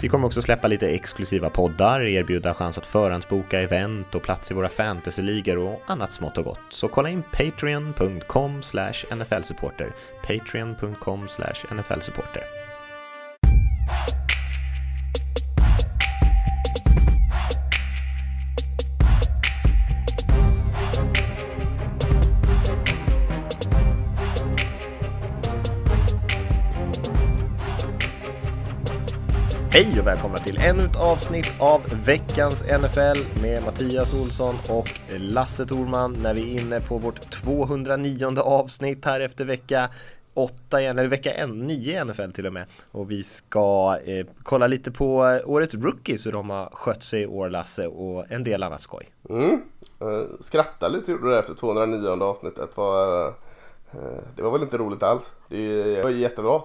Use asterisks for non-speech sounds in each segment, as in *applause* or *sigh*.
Vi kommer också släppa lite exklusiva poddar, erbjuda chans att förhandsboka event och plats i våra fantasyligor och annat smått och gott. Så kolla in patreon.com nflsupporter. Patreon.com nflsupporter. Hej och välkomna till ännu ett avsnitt av veckans NFL med Mattias Olsson och Lasse Thorman när vi är inne på vårt 209 avsnitt här efter vecka 8 igen, eller vecka 9 i NFL till och med. Och vi ska eh, kolla lite på eh, årets rookies, hur de har skött sig i år Lasse och en del annat skoj. Mm. Eh, skratta lite gjorde du efter 209 avsnittet. Var, eh, det var väl inte roligt alls. Det var jättebra.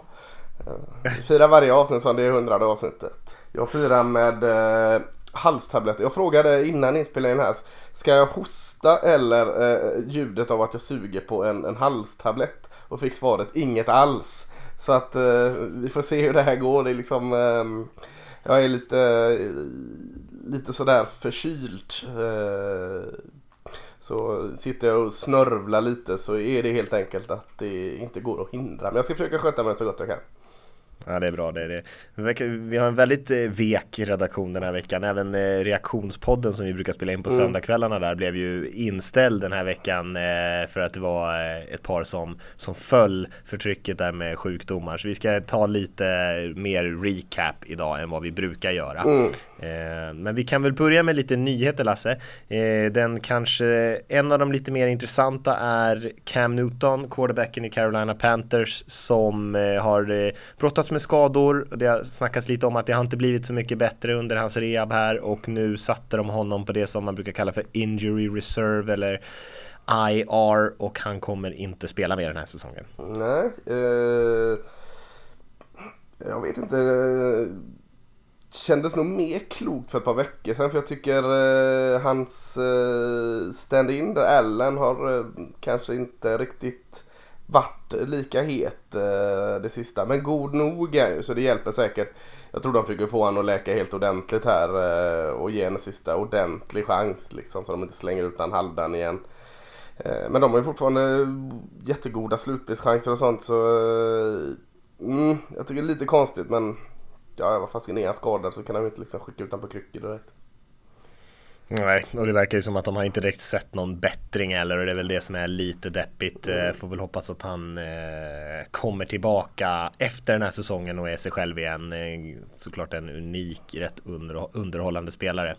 Eh, vi firar varje avsnitt som det är hundrade avsnittet. Jag firar med eh, halstabletter. Jag frågade innan inspelningen här. Ska jag hosta eller eh, ljudet av att jag suger på en, en halstablett? Och fick svaret inget alls. Så att eh, vi får se hur det här går. Det är liksom, eh, jag är lite, lite sådär förkyld. Eh, så sitter jag och snörvlar lite så är det helt enkelt att det inte går att hindra. Men jag ska försöka sköta mig så gott jag kan. Ja det är bra det är det. Vi har en väldigt eh, vek redaktion den här veckan. Även eh, reaktionspodden som vi brukar spela in på mm. söndagskvällarna där blev ju inställd den här veckan eh, för att det var ett par som, som föll för trycket där med sjukdomar. Så vi ska ta lite mer recap idag än vad vi brukar göra. Mm. Men vi kan väl börja med lite nyheter Lasse. Den kanske en av de lite mer intressanta är Cam Newton, quarterbacken i Carolina Panthers som har brottats med skador. Det har snackats lite om att det har inte blivit så mycket bättre under hans rehab här och nu satte de honom på det som man brukar kalla för injury reserve eller IR och han kommer inte spela mer den här säsongen. Nej, eh, jag vet inte. Kändes nog mer klokt för ett par veckor sedan för jag tycker eh, hans eh, stand-in där Allen har eh, kanske inte riktigt varit lika het eh, det sista. Men god nog är ju så det hjälper säkert. Jag tror de fick få honom att läka helt ordentligt här eh, och ge en sista ordentlig chans liksom så de inte slänger ut han halvdan igen. Eh, men de har ju fortfarande jättegoda slutbilschanser och sånt så eh, mm, jag tycker det är lite konstigt men ja, vad fasiken är han skadad så kan han ju inte liksom skicka ut honom på kryckor direkt. Nej, och det verkar ju som att de har inte direkt sett någon bättring eller och det är väl det som är lite deppigt. Mm. Får väl hoppas att han eh, kommer tillbaka efter den här säsongen och är sig själv igen. Eh, såklart en unik, rätt under, underhållande spelare.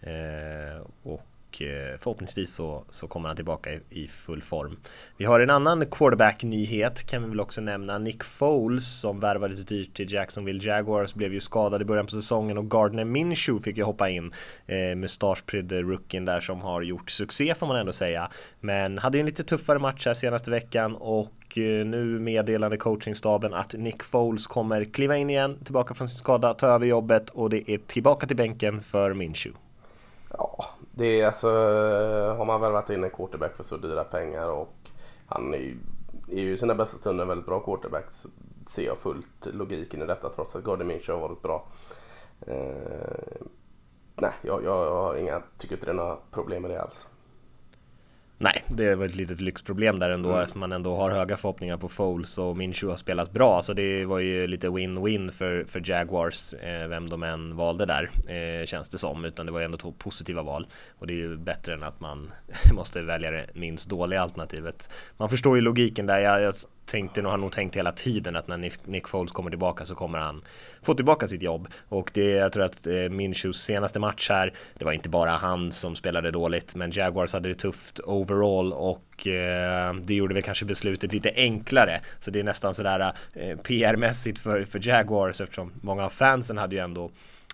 Eh, och och eh, förhoppningsvis så, så kommer han tillbaka i, i full form. Vi har en annan quarterback-nyhet kan vi väl också nämna. Nick Foles som värvades dyrt till Jacksonville Jaguars blev ju skadad i början på säsongen och Gardner Minshew fick ju hoppa in. Eh, mustaschprydde rookien där som har gjort succé får man ändå säga. Men hade ju en lite tuffare match här senaste veckan och eh, nu meddelade coachingstaben att Nick Foles kommer kliva in igen, tillbaka från sin skada, ta över jobbet och det är tillbaka till bänken för Minshew. Ja, det är alltså, har man värvat in en quarterback för så dyra pengar och han är ju, är ju sina bästa stunder en väldigt bra quarterback så ser jag fullt logiken i detta trots att Gardner Minch har varit bra. Eh, nej, jag, jag, jag har inga, tycker inte det är några problem med det alls. Nej, det var ett litet lyxproblem där ändå mm. att man ändå har höga förhoppningar på Foles och Minshew har spelat bra så det var ju lite win-win för, för Jaguars eh, vem de än valde där eh, känns det som utan det var ändå två positiva val och det är ju bättre än att man *laughs* måste välja det minst dåliga alternativet. Man förstår ju logiken där. Jag, jag tänkte nog, har nog tänkt hela tiden att när Nick Foles kommer tillbaka så kommer han få tillbaka sitt jobb. Och det, jag tror att eh, Minshews senaste match här, det var inte bara han som spelade dåligt, men Jaguars hade det tufft overall och eh, det gjorde väl kanske beslutet lite enklare. Så det är nästan sådär eh, PR-mässigt för, för Jaguars eftersom många av fansen hade ju ändå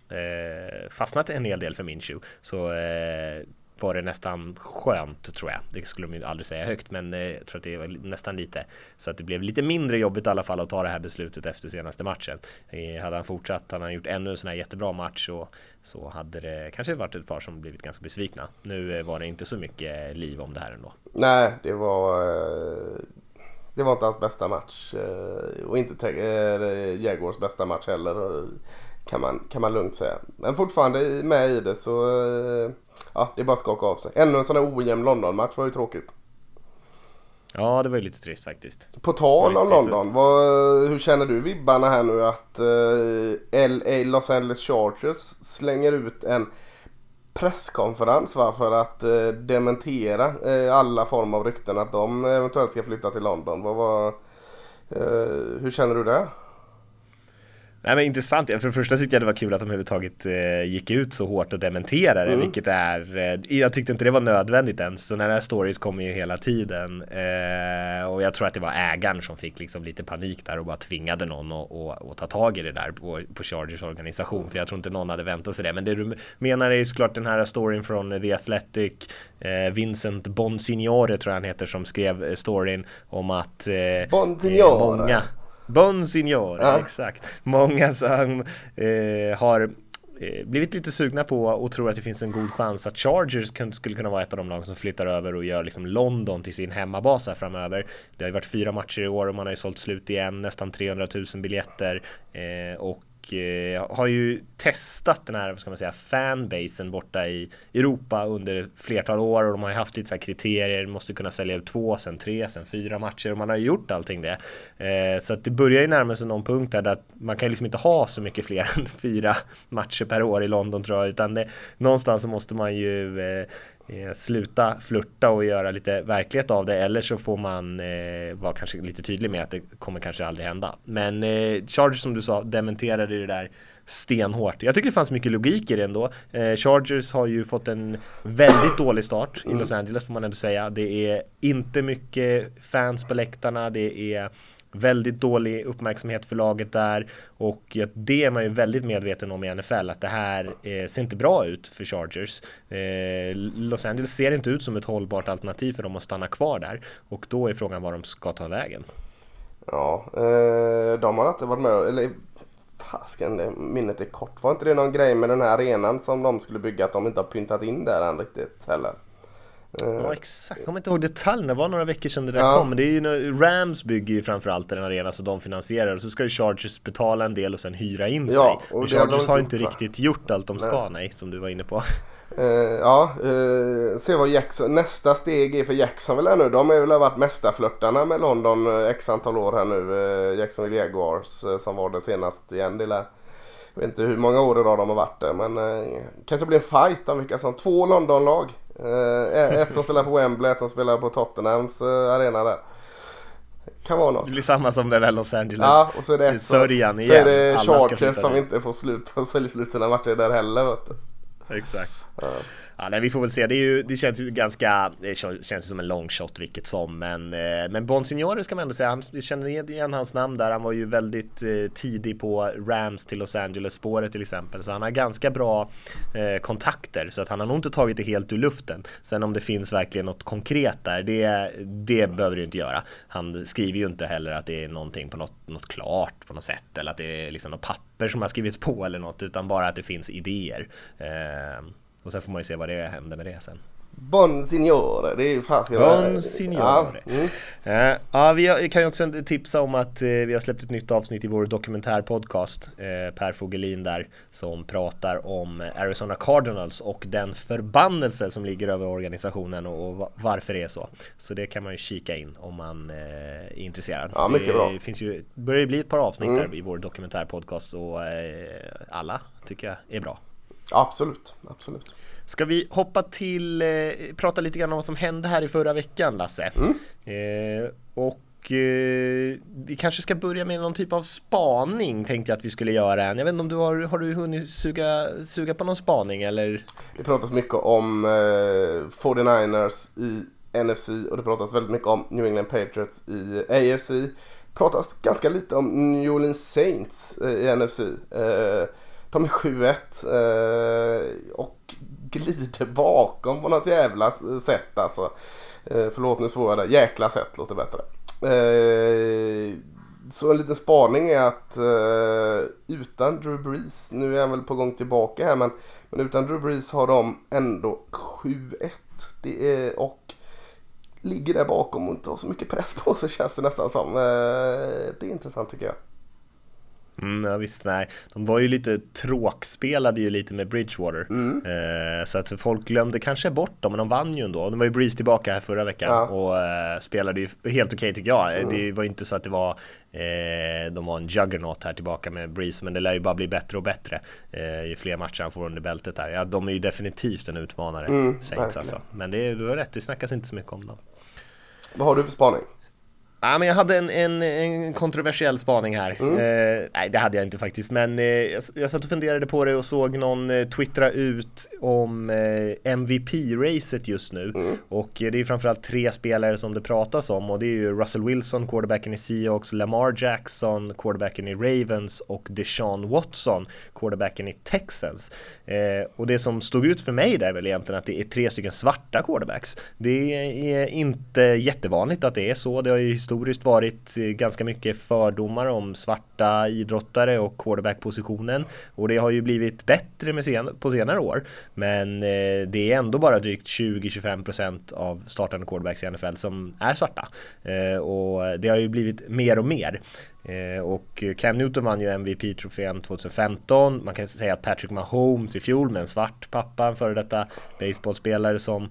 eh, fastnat en hel del för Minshew. Så eh, var det nästan skönt tror jag. Det skulle de ju aldrig säga högt, men eh, jag tror att det var nästan lite så att det blev lite mindre jobbigt i alla fall att ta det här beslutet efter senaste matchen. Eh, hade han fortsatt, hade han gjort ännu en sån här jättebra match och så hade det kanske varit ett par som blivit ganska besvikna. Nu eh, var det inte så mycket liv om det här ändå. Nej, det var det var inte hans bästa match och inte Jaguars bästa match heller kan man, kan man lugnt säga. Men fortfarande med i det så ja, det är bara att skaka av sig. Ännu en sån här ojämn London-match var ju tråkigt. Ja, det var ju lite trist faktiskt. På tal om London, vad, hur känner du vibbarna här nu att eh, LA Los Angeles Chargers slänger ut en presskonferens va, för att eh, dementera eh, alla former av rykten att de eventuellt ska flytta till London. Vad, vad, eh, hur känner du det? Nej men intressant, för det första tyckte jag det var kul att de överhuvudtaget eh, gick ut så hårt och dementerade, mm. vilket är, eh, jag tyckte inte det var nödvändigt ens. Sådana här stories kommer ju hela tiden eh, och jag tror att det var ägaren som fick liksom lite panik där och bara tvingade någon att ta tag i det där på, på Chargers organisation, för jag tror inte någon hade väntat sig det. Men det du menar är ju såklart den här storyn från The Athletic, Vincent Bonsignore tror jag han heter som skrev storyn om att eh, Bonsignore. många Bonsignore, ja. exakt. Många som eh, har eh, blivit lite sugna på och tror att det finns en god chans att Chargers skulle kunna vara ett av de lag som flyttar över och gör liksom London till sin hemmabas här framöver. Det har ju varit fyra matcher i år och man har ju sålt slut igen, nästan 300 000 biljetter eh, och eh, har ju testat den här, vad ska man säga, fanbasen borta i Europa under flertal år och de har ju haft lite så här kriterier, måste kunna sälja ut två, sen tre, sen fyra matcher och man har ju gjort allting det. Eh, så att det börjar ju närma sig någon punkt där att man kan liksom inte ha så mycket fler *laughs* än fyra matcher per år i London tror jag, utan det, någonstans så måste man ju eh, eh, sluta flirta och göra lite verklighet av det eller så får man eh, vara kanske lite tydlig med att det kommer kanske aldrig hända. Men eh, Chargers som du sa dementerade det där stenhårt. Jag tycker det fanns mycket logik i det ändå. Eh, Chargers har ju fått en väldigt dålig start i Los Angeles får man ändå säga. Det är inte mycket fans på läktarna. Det är Väldigt dålig uppmärksamhet för laget där och det är man ju väldigt medveten om i NFL att det här eh, ser inte bra ut för Chargers. Eh, Los Angeles ser inte ut som ett hållbart alternativ för dem att stanna kvar där och då är frågan var de ska ta vägen. Ja, eh, de har inte varit med, eller fasken, minnet är kort. Var inte det någon grej med den här arenan som de skulle bygga att de inte har pyntat in där än riktigt heller? Ja exakt, jag kommer inte ihåg detaljerna, det var några veckor sedan det där ja. kom Men det är ju, Rams bygger ju framförallt den arena så de finansierar och så ska ju Chargers betala en del och sen hyra in sig ja, och, och Chargers har inte riktigt gjort allt de ska, nej. nej, som du var inne på Uh, *laughs* ja, uh, se vad Jackson, nästa steg är för Jackson väl här nu. De har väl varit mästarflörtarna med London uh, x antal år här nu. Uh, Jacksonville Jaguars som var det senast igen. Det lär, jag vet inte hur många år idag de har varit där men kanske blir en fight om vilka som, två Londonlag. Eh, ett som spelar på Wembley, ett som spelar på Tottenhams eh, arena där. Kan vara något. Det blir samma som den där Los Angeles ja, och så är det ett sörjan igen. Så är det Chargers som inte får slut på slut sina matcher där heller vet du. Exakt. Ja. Ja, nej, vi får väl se. Det, är ju, det känns ju ganska, det känns som en long shot vilket som. Men, eh, men Bonsignore ska man ändå säga, han, vi känner igen hans namn där. Han var ju väldigt eh, tidig på Rams till Los Angeles spåret till exempel. Så han har ganska bra eh, kontakter. Så att han har nog inte tagit det helt ur luften. Sen om det finns verkligen något konkret där, det, det behöver du inte göra. Han skriver ju inte heller att det är någonting på något, något klart på något sätt. Eller att det är liksom något papper som har skrivits på eller något. Utan bara att det finns idéer. Eh, och sen får man ju se vad det händer med det sen. Bon Signore, det är ju fasiken Bon Signore. Ja, mm. uh, ja, vi kan ju också tipsa om att uh, vi har släppt ett nytt avsnitt i vår dokumentärpodcast. Uh, per Fogelin där som pratar om Arizona Cardinals och den förbannelse som ligger över organisationen och, varför det är så. Så det kan man ju kika in om man är intresserad. Ja, mycket det bra. Finns ju, börjar ju bli ett par avsnitt mm. där i vår dokumentärpodcast och alla tycker jag är bra. Absolut, absolut. Ska vi hoppa till, eh, prata lite grann om vad som hände här i förra veckan Lasse? Mm. Eh, och eh, vi kanske ska börja med någon typ av spaning tänkte jag att vi skulle göra. Jag vet inte om du har, har du hunnit suga, suga på någon spaning eller? Det pratas mycket om eh, 49ers i NFC och det pratas väldigt mycket om New England Patriots i AFC. Det pratas ganska lite om New Orleans Saints eh, i NFC. Eh, de är 7-1 eh, och glider bakom på något jävla eh, sätt alltså. Eh, förlåt nu svor jag där. Jäkla sätt låter bättre. Eh, så en liten spaning är att eh, utan Drew Brees, nu är han väl på gång tillbaka här men, men utan Drew Brees har de ändå 7-1. Det är, och ligger där bakom och inte har så mycket press på sig känns det nästan som. Eh, det är intressant tycker jag. Mm, ja, visst, nej. De var ju lite tråkspelade ju lite med Bridgewater. Mm. Eh, så att folk glömde kanske bort dem, men de vann ju ändå. De var ju Breeze tillbaka här förra veckan ja. och eh, spelade ju helt okej okay, tycker jag. Mm. Det var inte så att det var eh, de var en juggernaut här tillbaka med Breeze, men det lär ju bara bli bättre och bättre eh, ju fler matcher han får under bältet här. Ja, de är ju definitivt en utmanare, mm, Saints alltså. Men det, du har rätt, det snackas inte så mycket om dem. Vad har du för spaning? Ja, men jag hade en, en, en kontroversiell spaning här. Mm. Eh, nej, det hade jag inte faktiskt, men eh, jag, jag satt och funderade på det och såg någon eh, twittra ut om eh, MVP-racet just nu. Mm. Och eh, det är framförallt tre spelare som det pratas om och det är ju Russell Wilson, quarterbacken i Seahawks, Lamar Jackson, quarterbacken i Ravens och Deshaun Watson, quarterbacken i Texans. Eh, och det som stod ut för mig där är väl egentligen att det är tre stycken svarta quarterbacks. Det är inte jättevanligt att det är så. Det har ju historiskt varit eh, ganska mycket fördomar om svarta idrottare och quarterback-positionen och det har ju blivit bättre med sen på senare år. Men eh, det är ändå bara drygt 20-25% av startande quarterbacks i NFL som är svarta eh, och det har ju blivit mer och mer. Och Cam Newton vann ju MVP-trofén 2015. Man kan säga att Patrick Mahomes i fjol med en svart pappa, en före detta baseballspelare som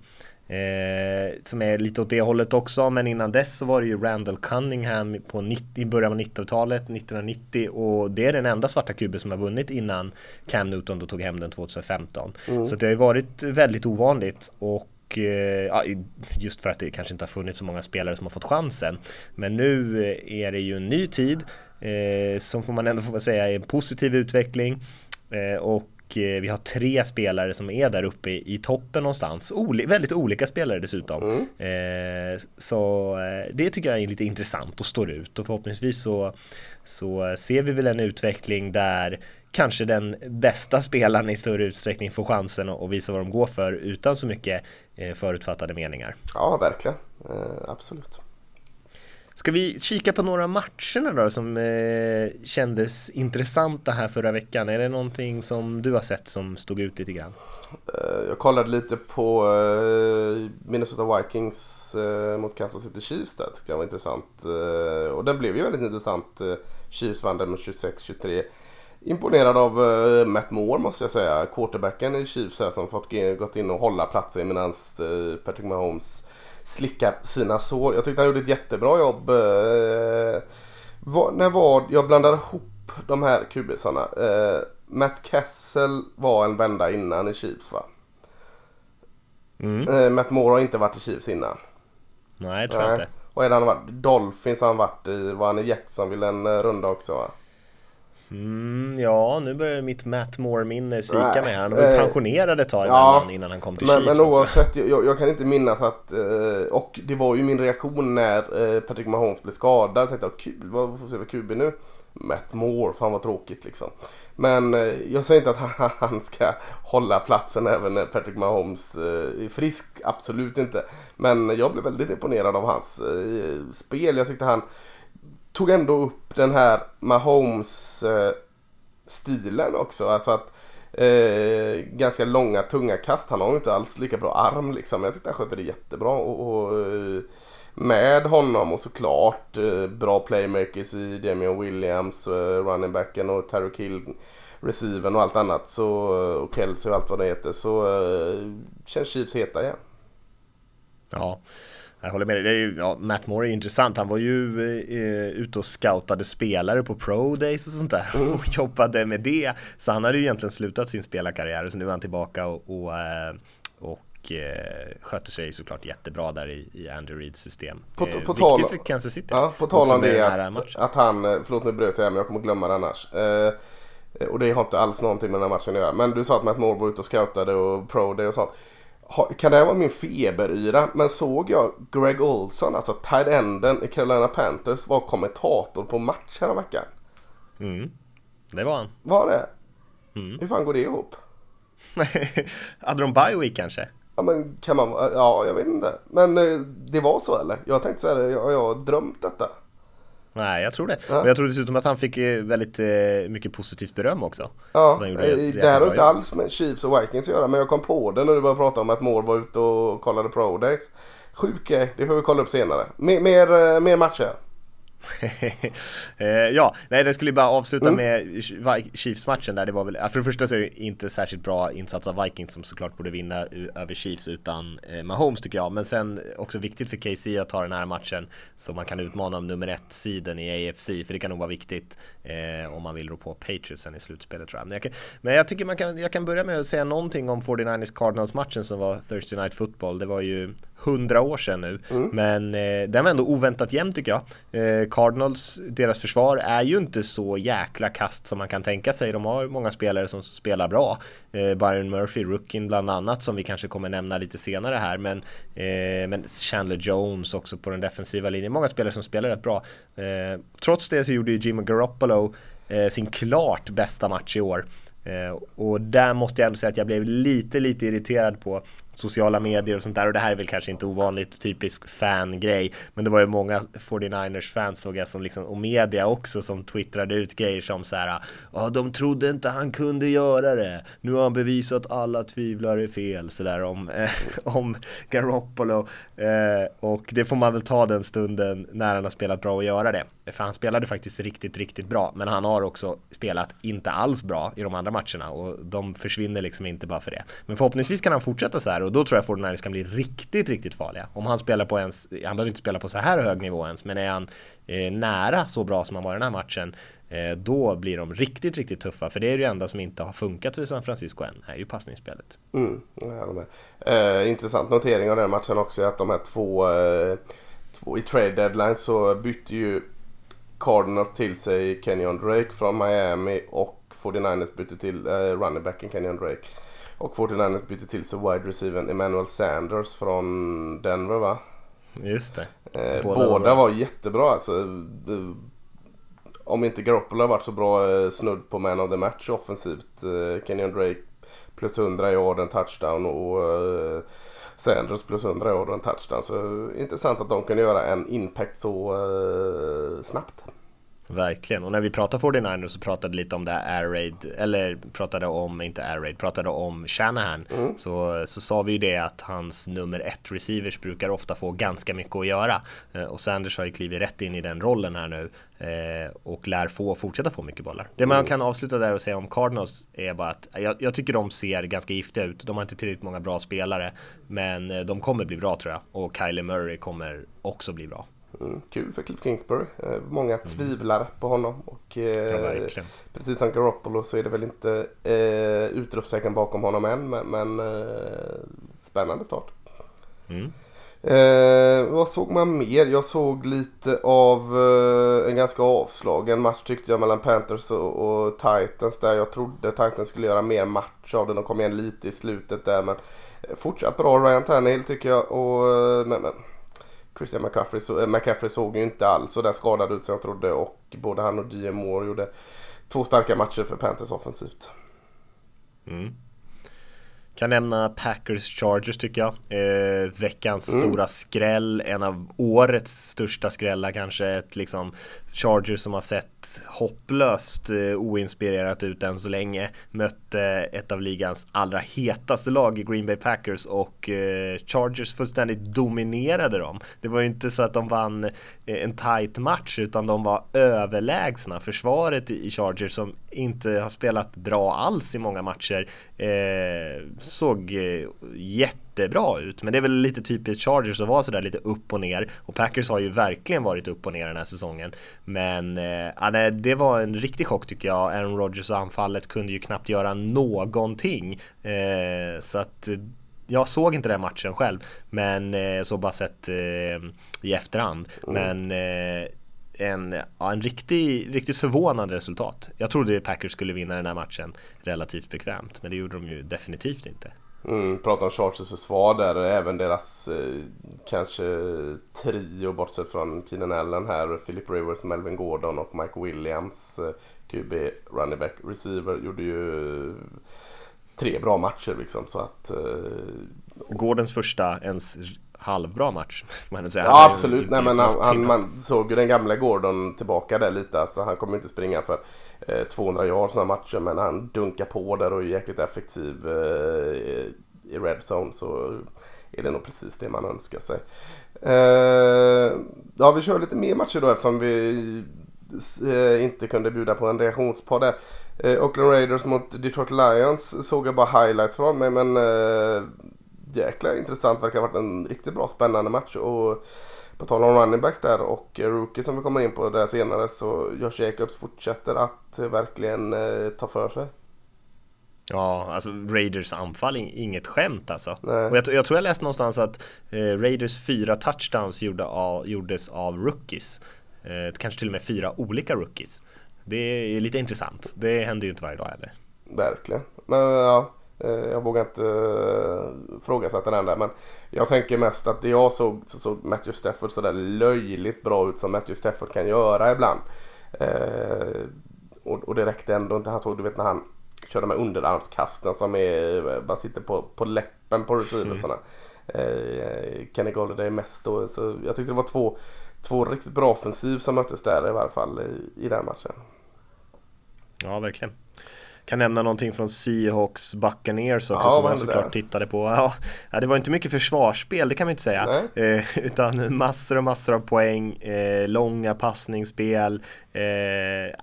Eh, som är lite åt det hållet också, men innan dess så var det ju Randall Cunningham på 90, i början av 90-talet, 1990 och det är den enda svarta kuben som har vunnit innan Cam Newton då tog hem den 2015. Mm. Så det har ju varit väldigt ovanligt och eh, just för att det kanske inte har funnits så många spelare som har fått chansen. Men nu är det ju en ny tid eh, som får man ändå få säga är en positiv utveckling. Eh, och Eh, vi har tre spelare som är där uppe i, toppen någonstans. Oli väldigt olika spelare dessutom. Mm. Eh, så eh, det tycker jag är lite intressant och står ut och förhoppningsvis så, så ser vi väl en utveckling där kanske den bästa spelaren i större utsträckning får chansen att visa vad de går för utan så mycket eh, förutfattade meningar. Ja, verkligen. Eh, absolut. Ska vi kika på några matcherna då som eh, kändes intressanta här förra veckan? Är det någonting som du har sett som stod ut lite grann? Eh, jag kollade lite på eh, Minnesota Vikings eh, mot Kansas City Chiefs där. Tyckte jag var intressant. Eh, och den blev ju väldigt intressant. Eh, Chiefs vann den med 26-23. Imponerad av Matt Moore måste jag säga. Quarterbacken i Chiefs här som fått gått in och hålla platsen medan Patrick Mahomes slickar sina sår. Jag tyckte han gjorde ett jättebra jobb. Eh, var, när var Jag blandade ihop de här kubisarna. Eh, Matt Kessel var en vända innan i Chiefs va? Mm. Matt Moore har inte varit i Chiefs innan. Nej, jag tror jag inte. Och är det han varit? Dolphins har han varit i. Var han i Jacksonville en runda också va? Mm, ja, nu börjar mitt Matt Moore-minne svika mig. Han var eh, pensionerad ett tag ja, innan han kom till men, Chiefs Men oavsett, jag, jag, kan inte minnas att... Eh, och det var ju min reaktion när eh, Patrick Mahomes blev skadad. Jag tänkte, kul, vad får se vad QB nu? Matt Moore, fan vad tråkigt liksom. Men jag säger inte att *laughs* han ska hålla platsen även när Patrick Mahomes är frisk. Absolut inte. Men jag blev väldigt imponerad av hans spel. Jag tyckte han tog ändå upp den här Mahomes-stilen också. Alltså att eh, ganska långa tunga kast. Han har ju inte alls lika bra arm liksom. Jag tyckte han skötte det jättebra. Och, och eh, med honom och såklart eh, bra playmakers i Damian Williams, eh, running backen och Terry Kill receiven och allt annat. Så, eh, och Kelsey och allt vad det heter. Så eh, känns Chiefs heta igen. Ja. Jag håller med dig. Ja, Matt Moore är intressant. Han var ju eh, ute och scoutade spelare på Pro Days och sånt där mm. och jobbade med det. Så han hade ju egentligen slutat sin spelarkarriär och så nu är han tillbaka och, och, eh, och eh, sköter sig såklart jättebra där i, i Andrew Reeds system. På, eh, på tal, för Kansas City. Ja, på tal om det att, att, han, förlåt nu bröt jag men jag kommer glömma det annars. Eh, och det har inte alls någonting med den här matchen att göra. Men du sa att Matt Moore var ute och scoutade och Pro Day och sånt. Kan det här vara min feberyra? Men såg jag Greg Olson, alltså tight enden i Carolina Panthers, var kommentator på match veckan? Mm, det var han. Var det? Mm. Hur fan går det ihop? *laughs* Hade de bioweek kanske? Ja men kan man, ja jag vet inte. Men eh, det var så eller? Jag tänkte så här, jag, jag har drömt detta. Nej, jag tror det. Ja. Och jag tror dessutom att han fick eh, väldigt eh, mycket positivt beröm också. Ja, det här har inte alls med Chiefs och Vikings att göra, men jag kom på det när du började prata om att Moore var ute och kollade Pro Days. Sjuk det får vi kolla upp senare. Mer, mer, mer matcher. *laughs* Eh, ja, nej det skulle bara avsluta mm. med Chiefs-matchen där det var väl, för det första så är det inte särskilt bra insats av Vikings som såklart borde vinna över Chiefs utan eh, Mahomes tycker jag. Men sen också viktigt för KC att ta den här matchen så man kan utmana om nummer ett sidan i AFC för det kan nog vara viktigt eh, om man vill rå på Patriotsen i slutspelet tror jag. Men jag, kan, men jag tycker man kan, jag kan börja med att säga någonting om 49ers Cardinals matchen som var Thursday Night Football. Det var ju hundra år sedan nu. Mm. Men eh, den var ändå oväntat jämn tycker jag. Eh, Cardinals, deras försvar är ju inte så jäkla kast som man kan tänka sig. De har många spelare som spelar bra. Eh, Byron Murphy, rookien bland annat, som vi kanske kommer nämna lite senare här. Men, eh, men Chandler Jones också på den defensiva linjen. Många spelare som spelar rätt bra. Eh, trots det så gjorde ju Jimmy Garoppolo eh, sin klart bästa match i år. Eh, och där måste jag ändå säga att jag blev lite, lite irriterad på sociala medier och sånt där. Och det här är väl kanske inte ovanligt typisk fangrej. Men det var ju många 49ers fans såg jag som liksom och media också som twittrade ut grejer som så här ja de trodde inte han kunde göra det. Nu har han bevisat alla tvivlare fel. Sådär om, eh, om Garoppolo. Eh, och det får man väl ta den stunden när han har spelat bra och göra det. För han spelade faktiskt riktigt riktigt bra. Men han har också spelat inte alls bra i de andra matcherna. Och de försvinner liksom inte bara för det. Men förhoppningsvis kan han fortsätta så här och då tror jag 49 kan bli riktigt, riktigt farliga. Om han spelar på ens, han behöver inte spela på så här hög nivå ens, men är han eh, nära så bra som han var i den här matchen, eh, då blir de riktigt, riktigt tuffa. För det är det enda som inte har funkat i San Francisco än, är ju passningsspelet. Mm, eh, intressant notering av den matchen också är att de här två, eh, två i trade deadline så bytte ju Cardinals till sig Kenyon Drake från Miami och 49ers bytte till eh, running backen Kenyon Drake. Och 49ers bytte till sig wide receiver Emmanuel Sanders från Denver va? Just det. Eh, båda, båda var, jättebra alltså. Om inte Garoppolo har varit så bra eh, snudd på man of the match offensivt. Eh, Kenyon Drake plus 100 i år en touchdown och Sanders plus 100 i år en touchdown. Så intressant att de kunde göra en impact så snabbt. Verkligen, och när vi pratade 49ers så pratade lite om det här Air Raid, eller pratade om, inte Air Raid, pratade om Shanahan. Mm. Så, så sa vi ju det att hans nummer ett receivers brukar ofta få ganska mycket att göra. Eh, och Sanders har ju klivit rätt in i den rollen här nu. Eh, och lär få fortsätta få mycket bollar. Det man mm. kan avsluta där och säga om Cardinals är bara att jag, jag, tycker de ser ganska giftiga ut. De har inte tillräckligt många bra spelare, men eh, de kommer bli bra tror jag. Och Kylie Murray kommer också bli bra. Mm, kul för Cliff Kingsbury. Eh, många mm. tvivlar på honom. Och, eh, ja, precis som Garoppolo så är det väl inte eh, utropstecken bakom honom än. Men, men eh, spännande start. Mm. Eh, vad såg man mer? Jag såg lite av eh, en ganska avslagen match tyckte jag mellan Panthers och, och, Titans där jag trodde Titans skulle göra mer match av den och kom igen lite i slutet där men eh, fortsatt bra Ryan Tannehill tycker jag och eh, men, men Christian McCaffrey, så, äh, McCaffrey såg ju inte alls så där skadad ut som jag trodde och både han och DM Moore gjorde två starka matcher för Panthers offensivt. Mm. Kan nämna Packers Chargers tycker jag. Eh, veckans mm. stora skräll, en av årets största skrällar kanske. Ett liksom Chargers som har sett hopplöst eh, oinspirerat ut än så länge. Mötte ett av ligans allra hetaste lag i Green Bay Packers och eh, Chargers fullständigt dominerade dem. Det var ju inte så att de vann eh, en tight match utan de var överlägsna. Försvaret i Chargers som inte har spelat bra alls i många matcher såg jätte jättebra ut. Men det är väl lite typiskt Chargers att vara sådär lite upp och ner. Och Packers har ju verkligen varit upp och ner den här säsongen. Men eh, det var en riktig chock tycker jag. Aaron Rodgers anfallet kunde ju knappt göra någonting. Eh, så att jag såg inte den matchen själv, men eh, så bara sett eh, i efterhand. Mm. Men eh, en, ja, en riktig, riktigt förvånande resultat. Jag trodde Packers skulle vinna den här matchen relativt bekvämt, men det gjorde de ju definitivt inte. Mm, pratar om Chargers försvar där, även deras eh, kanske trio bortsett från Keenan Allen här, Philip Rivers, Melvin Gordon och Mike Williams. Eh, QB, running back, receiver. Gjorde ju eh, tre bra matcher liksom så att eh, Gårdens första ens halvbra match. *laughs* Man säga. Ja absolut, nej men han, han, man såg ju den gamla Gordon tillbaka där lite. Alltså, han kommer inte springa för eh, 200 yards sådana matcher men han dunkar på där och är jäkligt effektiv eh, i red zone så är det nog precis det man önskar sig. Eh, ja vi kör lite mer matcher då eftersom vi eh, inte kunde bjuda på en reaktionspodd där. Eh, Oakland Raiders mot Detroit Lions såg jag bara highlights från mig men eh, jäkla intressant. Verkar ha varit en riktigt bra spännande match. Och på tal om running backs där och rookie som vi kommer in på där senare så Josh Jacobs fortsätter att verkligen eh, ta för sig. Ja, alltså Raiders anfall inget skämt alltså. Och jag, jag, tror jag läste någonstans att eh, Raiders fyra touchdowns gjorde av, gjordes av rookies. Eh, kanske till och med fyra olika rookies. Det är lite intressant. Det händer ju inte varje dag heller. Verkligen. Men ja, Eh, jag vågar inte uh, frågasätta den där men jag tänker mest att det jag såg så såg Matthew Stafford sådär löjligt bra ut som Matthew Stafford kan göra ibland. Uh, och, och det räckte ändå inte. Han såg, du vet när han körde med underarmskasten som är, bara sitter på, på läppen på receiversarna. Mm. Uh, Kenny Golladay mest då. Så jag tyckte det var två, två riktigt bra offensiv som möttes där i varje fall i, i den matchen. Ja, verkligen kan nämna någonting från Seahawks Buccaneers också ja, som jag såklart tittade på. Ja, det var inte mycket försvarsspel, det kan man inte säga. Eh, utan massor och massor av poäng, eh, långa passningsspel, Eh,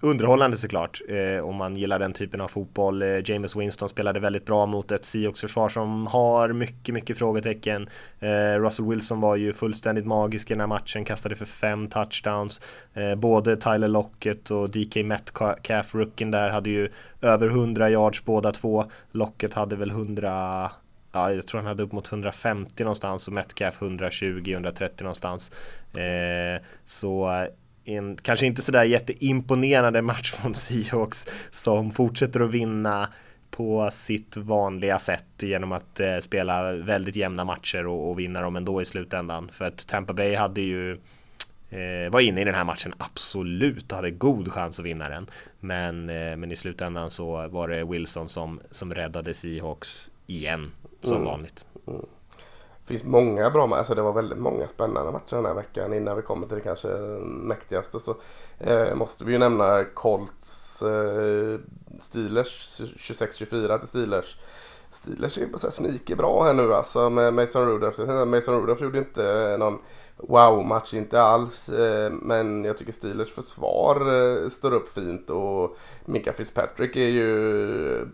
underhållande såklart eh, om man gillar den typen av fotboll. Eh, James Winston spelade väldigt bra mot ett Seahawks försvar som har mycket, mycket frågetecken. Eh, Russell Wilson var ju fullständigt magisk i den här matchen, kastade för fem touchdowns. Både Tyler Lockett och DK Metcalf, rookien där, hade ju över 100 yards båda två. Locket hade väl 100 ja, jag tror han hade upp mot 150 någonstans och Metcalf 120-130 någonstans. Eh, så eh, en kanske inte sådär jätteimponerande match från Seahawks som fortsätter att vinna på sitt vanliga sätt genom att eh, spela väldigt jämna matcher och, och vinna dem ändå i slutändan. För att Tampa Bay hade ju eh, var inne i den här matchen absolut och hade god chans att vinna den. Men, eh, men i slutändan så var det Wilson som, som räddade Seahawks igen som mm. vanligt. Mm. Det finns många bra matcher. Alltså det var väldigt många spännande matcher den här veckan. Innan vi kommer till det kanske mäktigaste så eh, måste vi ju nämna Colts eh, Steelers 26-24 till Steelers. Steelers är på så här sneaky bra här nu alltså med Mason Rudolph. Mason Rudolph gjorde inte någon wow-match, inte alls. Eh, men jag tycker Steelers försvar eh, står upp fint och Mika Fitzpatrick är ju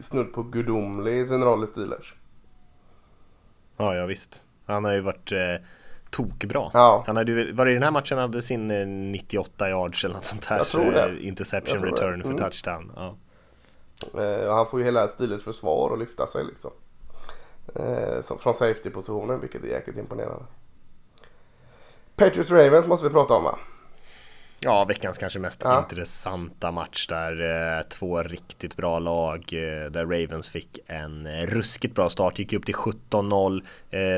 snudd på gudomlig i sin roll i Steelers. Ja, ja visst. Han har ju varit eh, tokbra. Ja. Han hade var det i den här matchen han hade sin eh, 98 yards eller något sånt här? Jag tror det. Interception return det. Mm. för touchdown. Ja. Eh, han får ju hela Steelers försvar att lyfta sig liksom. Eh, från safety-positionen vilket är jäkligt imponerande. Patriots Ravens måste vi prata om va? Ja, veckans kanske mest ja. intressanta match där eh, två riktigt bra lag eh, där Ravens fick en eh, ruskigt bra start, gick upp till 17-0.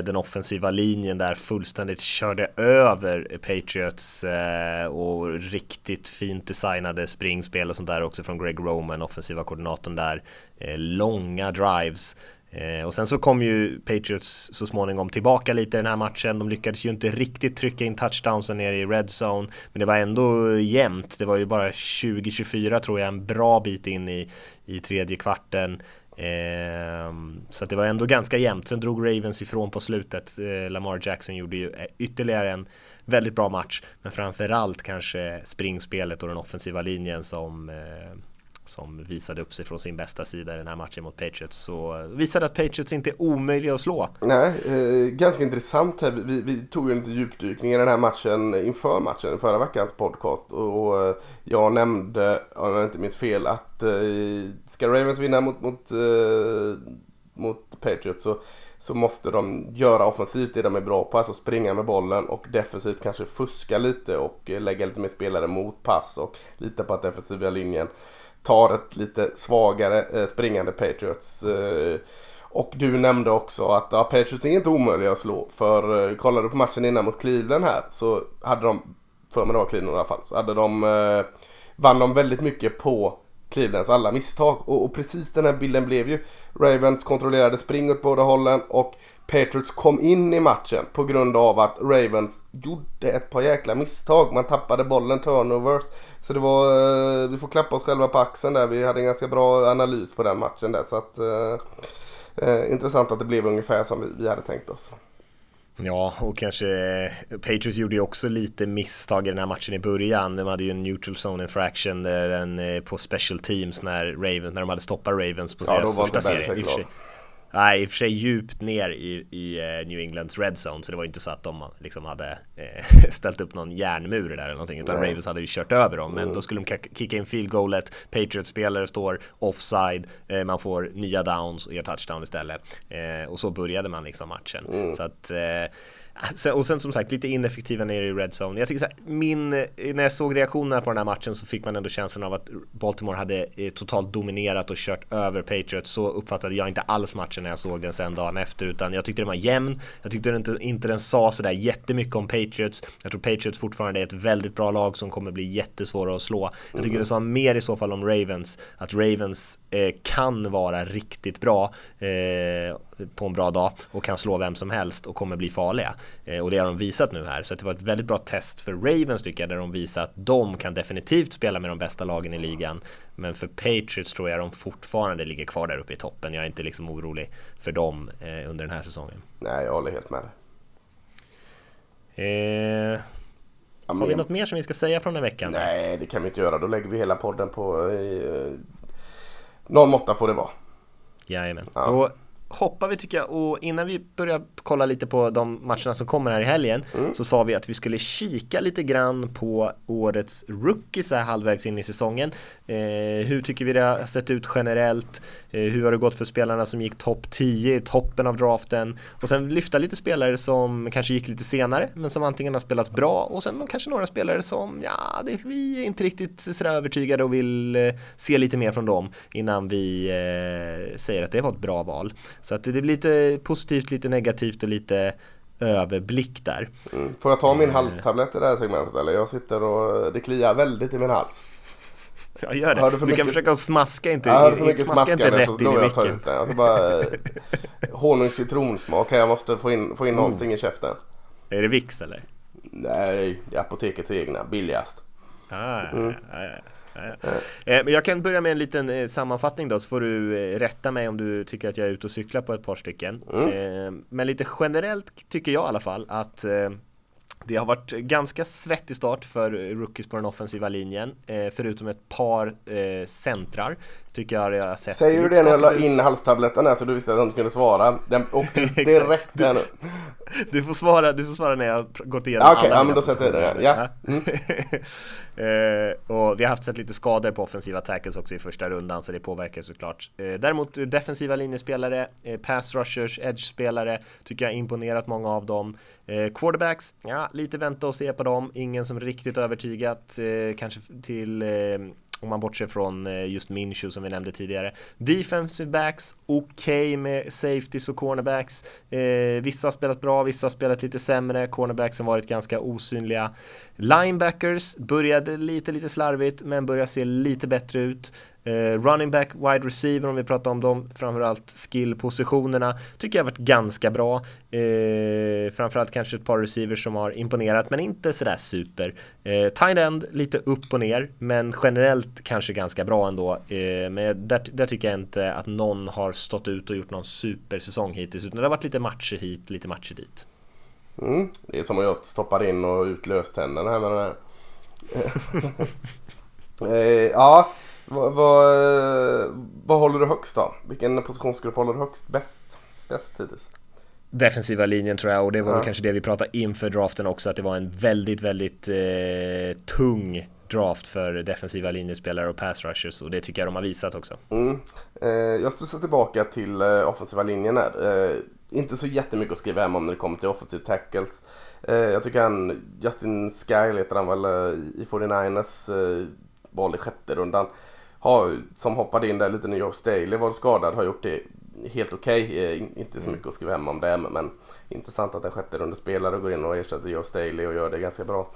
Den offensiva linjen där fullständigt körde över Patriots och riktigt fint designade springspel och sånt där också från Greg Roman, offensiva koordinatorn där. Långa drives Eh, och sen så kom ju Patriots så småningom tillbaka lite i den här matchen. De lyckades ju inte riktigt trycka in touchdownsen nere i red zone. Men det var ändå jämnt. Det var ju bara 20-24 tror jag, en bra bit in i, i tredje kvarten. Eh, så det var ändå ganska jämnt. Sen drog Ravens ifrån på slutet. Eh, Lamar Jackson gjorde ju eh, ytterligare en väldigt bra match. Men framförallt kanske springspelet och den offensiva linjen som eh, som visade upp sig från sin bästa sida i den här matchen mot Patriots. Så visade att Patriots inte är omöjliga att slå. Nej, eh, ganska intressant här. Vi, vi tog en liten djupdykning i den här matchen inför matchen, förra veckans podcast. Och, och eh, jag nämnde, om jag inte minns fel, att eh, ska Ravens vinna mot, mot, eh, mot Patriots så så måste de göra offensivt det de är bra på, alltså springa med bollen och defensivt kanske fuska lite och eh, lägga lite mer spelare mot pass och lita på att defensiva linjen tar ett lite svagare eh, springande Patriots. Eh, och du nämnde också att ja, Patriots är inte omöjliga att slå. För eh, kollar du på matchen innan mot Cleveland här så hade de, för mig det var Cleveland i alla fall, så hade de eh, vann de väldigt mycket på Clevelands alla misstag. Och, och, precis den här bilden blev ju. Ravens kontrollerade spring åt båda hållen och Patriots kom in i matchen på grund av att Ravens gjorde ett par jäkla misstag. Man tappade bollen, turnovers. Så det var, eh, vi får klappa oss själva på axeln där. Vi hade en ganska bra analys på den matchen där. Så att, eh, eh intressant att det blev ungefär som vi, vi hade tänkt oss. Ja, och kanske Patriots gjorde ju också lite misstag i den här matchen i början. De hade ju en neutral zone infraction där en, eh, på special teams när Ravens, när de hade stoppat Ravens på deras ja, första serie. Nej, i och för sig djupt ner i, i eh, New Englands red zone så det var inte så att de liksom hade eh, *laughs* ställt upp någon järnmur där eller någonting utan Nej. Ravens hade ju kört över dem. Men mm. då skulle de kicka in field goalet, Patriots-spelare står offside, eh, man får nya downs och gör touchdown istället. Eh, och så började man liksom matchen. Mm. Så att eh, och sen som sagt lite ineffektiva nere i red zone. Jag tycker så här, min, när jag såg reaktionerna på den här matchen så fick man ändå känslan av att Baltimore hade eh, totalt dominerat och kört över Patriots. Så uppfattade jag inte alls matchen när jag såg den sen dagen efter utan jag tyckte den var jämn. Jag tyckte inte, inte den sa sådär jättemycket om Patriots. Jag tror Patriots fortfarande är ett väldigt bra lag som kommer bli jättesvåra att slå. Jag tycker mm. det sa mer i så fall om Ravens, att Ravens eh, kan vara riktigt bra. Eh, på en bra dag och kan slå vem som helst och kommer bli farliga. Eh, och det har de visat nu här. Så det var ett väldigt bra test för Ravens tycker jag, där de visar att de kan definitivt spela med de bästa lagen i ligan. Men för Patriots tror jag de fortfarande ligger kvar där uppe i toppen. Jag är inte liksom orolig för dem eh, under den här säsongen. Nej, jag håller helt med. Eh, har vi något mer som vi ska säga från den veckan? Nej, det kan vi inte göra. Då lägger vi hela podden på... Eh, någon måtta får det vara. Jajamän. Ja. Och hoppar vi tycker jag och innan vi börjar kolla lite på de matcherna som kommer här i helgen mm. så sa vi att vi skulle kika lite grann på årets rookies här halvvägs in i säsongen. Eh, hur tycker vi det har sett ut generellt? Eh, hur har det gått för spelarna som gick topp 10 i toppen av draften? Och sen lyfta lite spelare som kanske gick lite senare men som antingen har spelat bra och sen kanske några spelare som ja, det, vi är inte riktigt sådär övertygade och vill eh, se lite mer från dem innan vi eh, säger att det var ett bra val. Så att det blir lite positivt, lite negativt och lite överblick där. Mm. Får jag ta min halstablett i det här segmentet eller? Jag sitter och det kliar väldigt i min hals. Jag gör det. Du mycket... kan försöka smaska inte, ja, för mycket smaska inte rätt så in i. Jag ta ut den. Jag bara *laughs* honung citronsmak. Jag måste få in, få in mm. någonting i käften. Är det Vicks eller? Nej, det är apotekets egna. Billigast. Ah, mm. ja, ja. Eh, men jag kan börja med en liten eh, sammanfattning då så får du eh, rätta mig om du tycker att jag är ute och cyklar på ett par stycken. Mm. Men lite generellt tycker jag i alla fall att det har varit ganska svettig start för rookies på den offensiva linjen, förutom ett par centrar. Tycker jag jag har sett. Säger du det när jag la in halstabletten här så du visste att de kunde svara? Den åkte *laughs* direkt här nu. Du får svara, du får svara när jag gått igenom Okej, okay, ja men då sätter jag det. Ja. Mm. uh, *laughs* och vi har haft sett lite skador på offensiva tackles också i första rundan så det påverkar såklart. Uh, däremot defensiva linjespelare, uh, pass rushers, edge-spelare tycker jag imponerat många av dem. quarterbacks, ja lite vänta och se på dem. Ingen som riktigt övertygat, kanske till om man bortser från eh, just Minshew som vi nämnde tidigare. Defensive backs, okej okay med safeties och cornerbacks. Eh, vissa har spelat bra, vissa har spelat lite sämre. Cornerbacks har varit ganska osynliga. Linebackers började lite, lite slarvigt, men börjar se lite bättre ut. Eh, running back, wide receiver om vi pratar om dem, framförallt skillpositionerna tycker jag har varit ganska bra. Eh, framförallt kanske ett par receivers som har imponerat men inte sådär super. Eh, tight end lite upp och ner men generellt kanske ganska bra ändå. Eh, men där, där, tycker jag inte att någon har stått ut och gjort någon supersäsong hittills utan det har varit lite matcher hit, lite matcher dit. Mm, det är som att jag stoppar in och ut löständerna här med den här. *laughs* eh, ja, vad, vad, vad håller du högst då? Vilken positionsgrupp håller du högst bäst? Bäst hittills? defensiva linjen tror jag och det var ja. kanske det vi pratade inför draften också att det var en väldigt, väldigt eh, tung draft för defensiva linjespelare och pass rushers och det tycker jag de har visat också. Mm. Eh, jag studsar tillbaka till eh, offensiva linjen här. Eh, inte så jättemycket att skriva hem om när det kommer till offensive tackles. Eh, jag tycker han, Justin Sky heter han väl eh, i 49ers, eh, val i sjätte rundan. Har, som hoppade in där lite när Joe Staley var skadad, har gjort det helt okej. Okay. Eh, inte så mycket att skriva hem om det, men intressant att en sjätte runda spelare går in och ersätter Joe Staley och gör det ganska bra.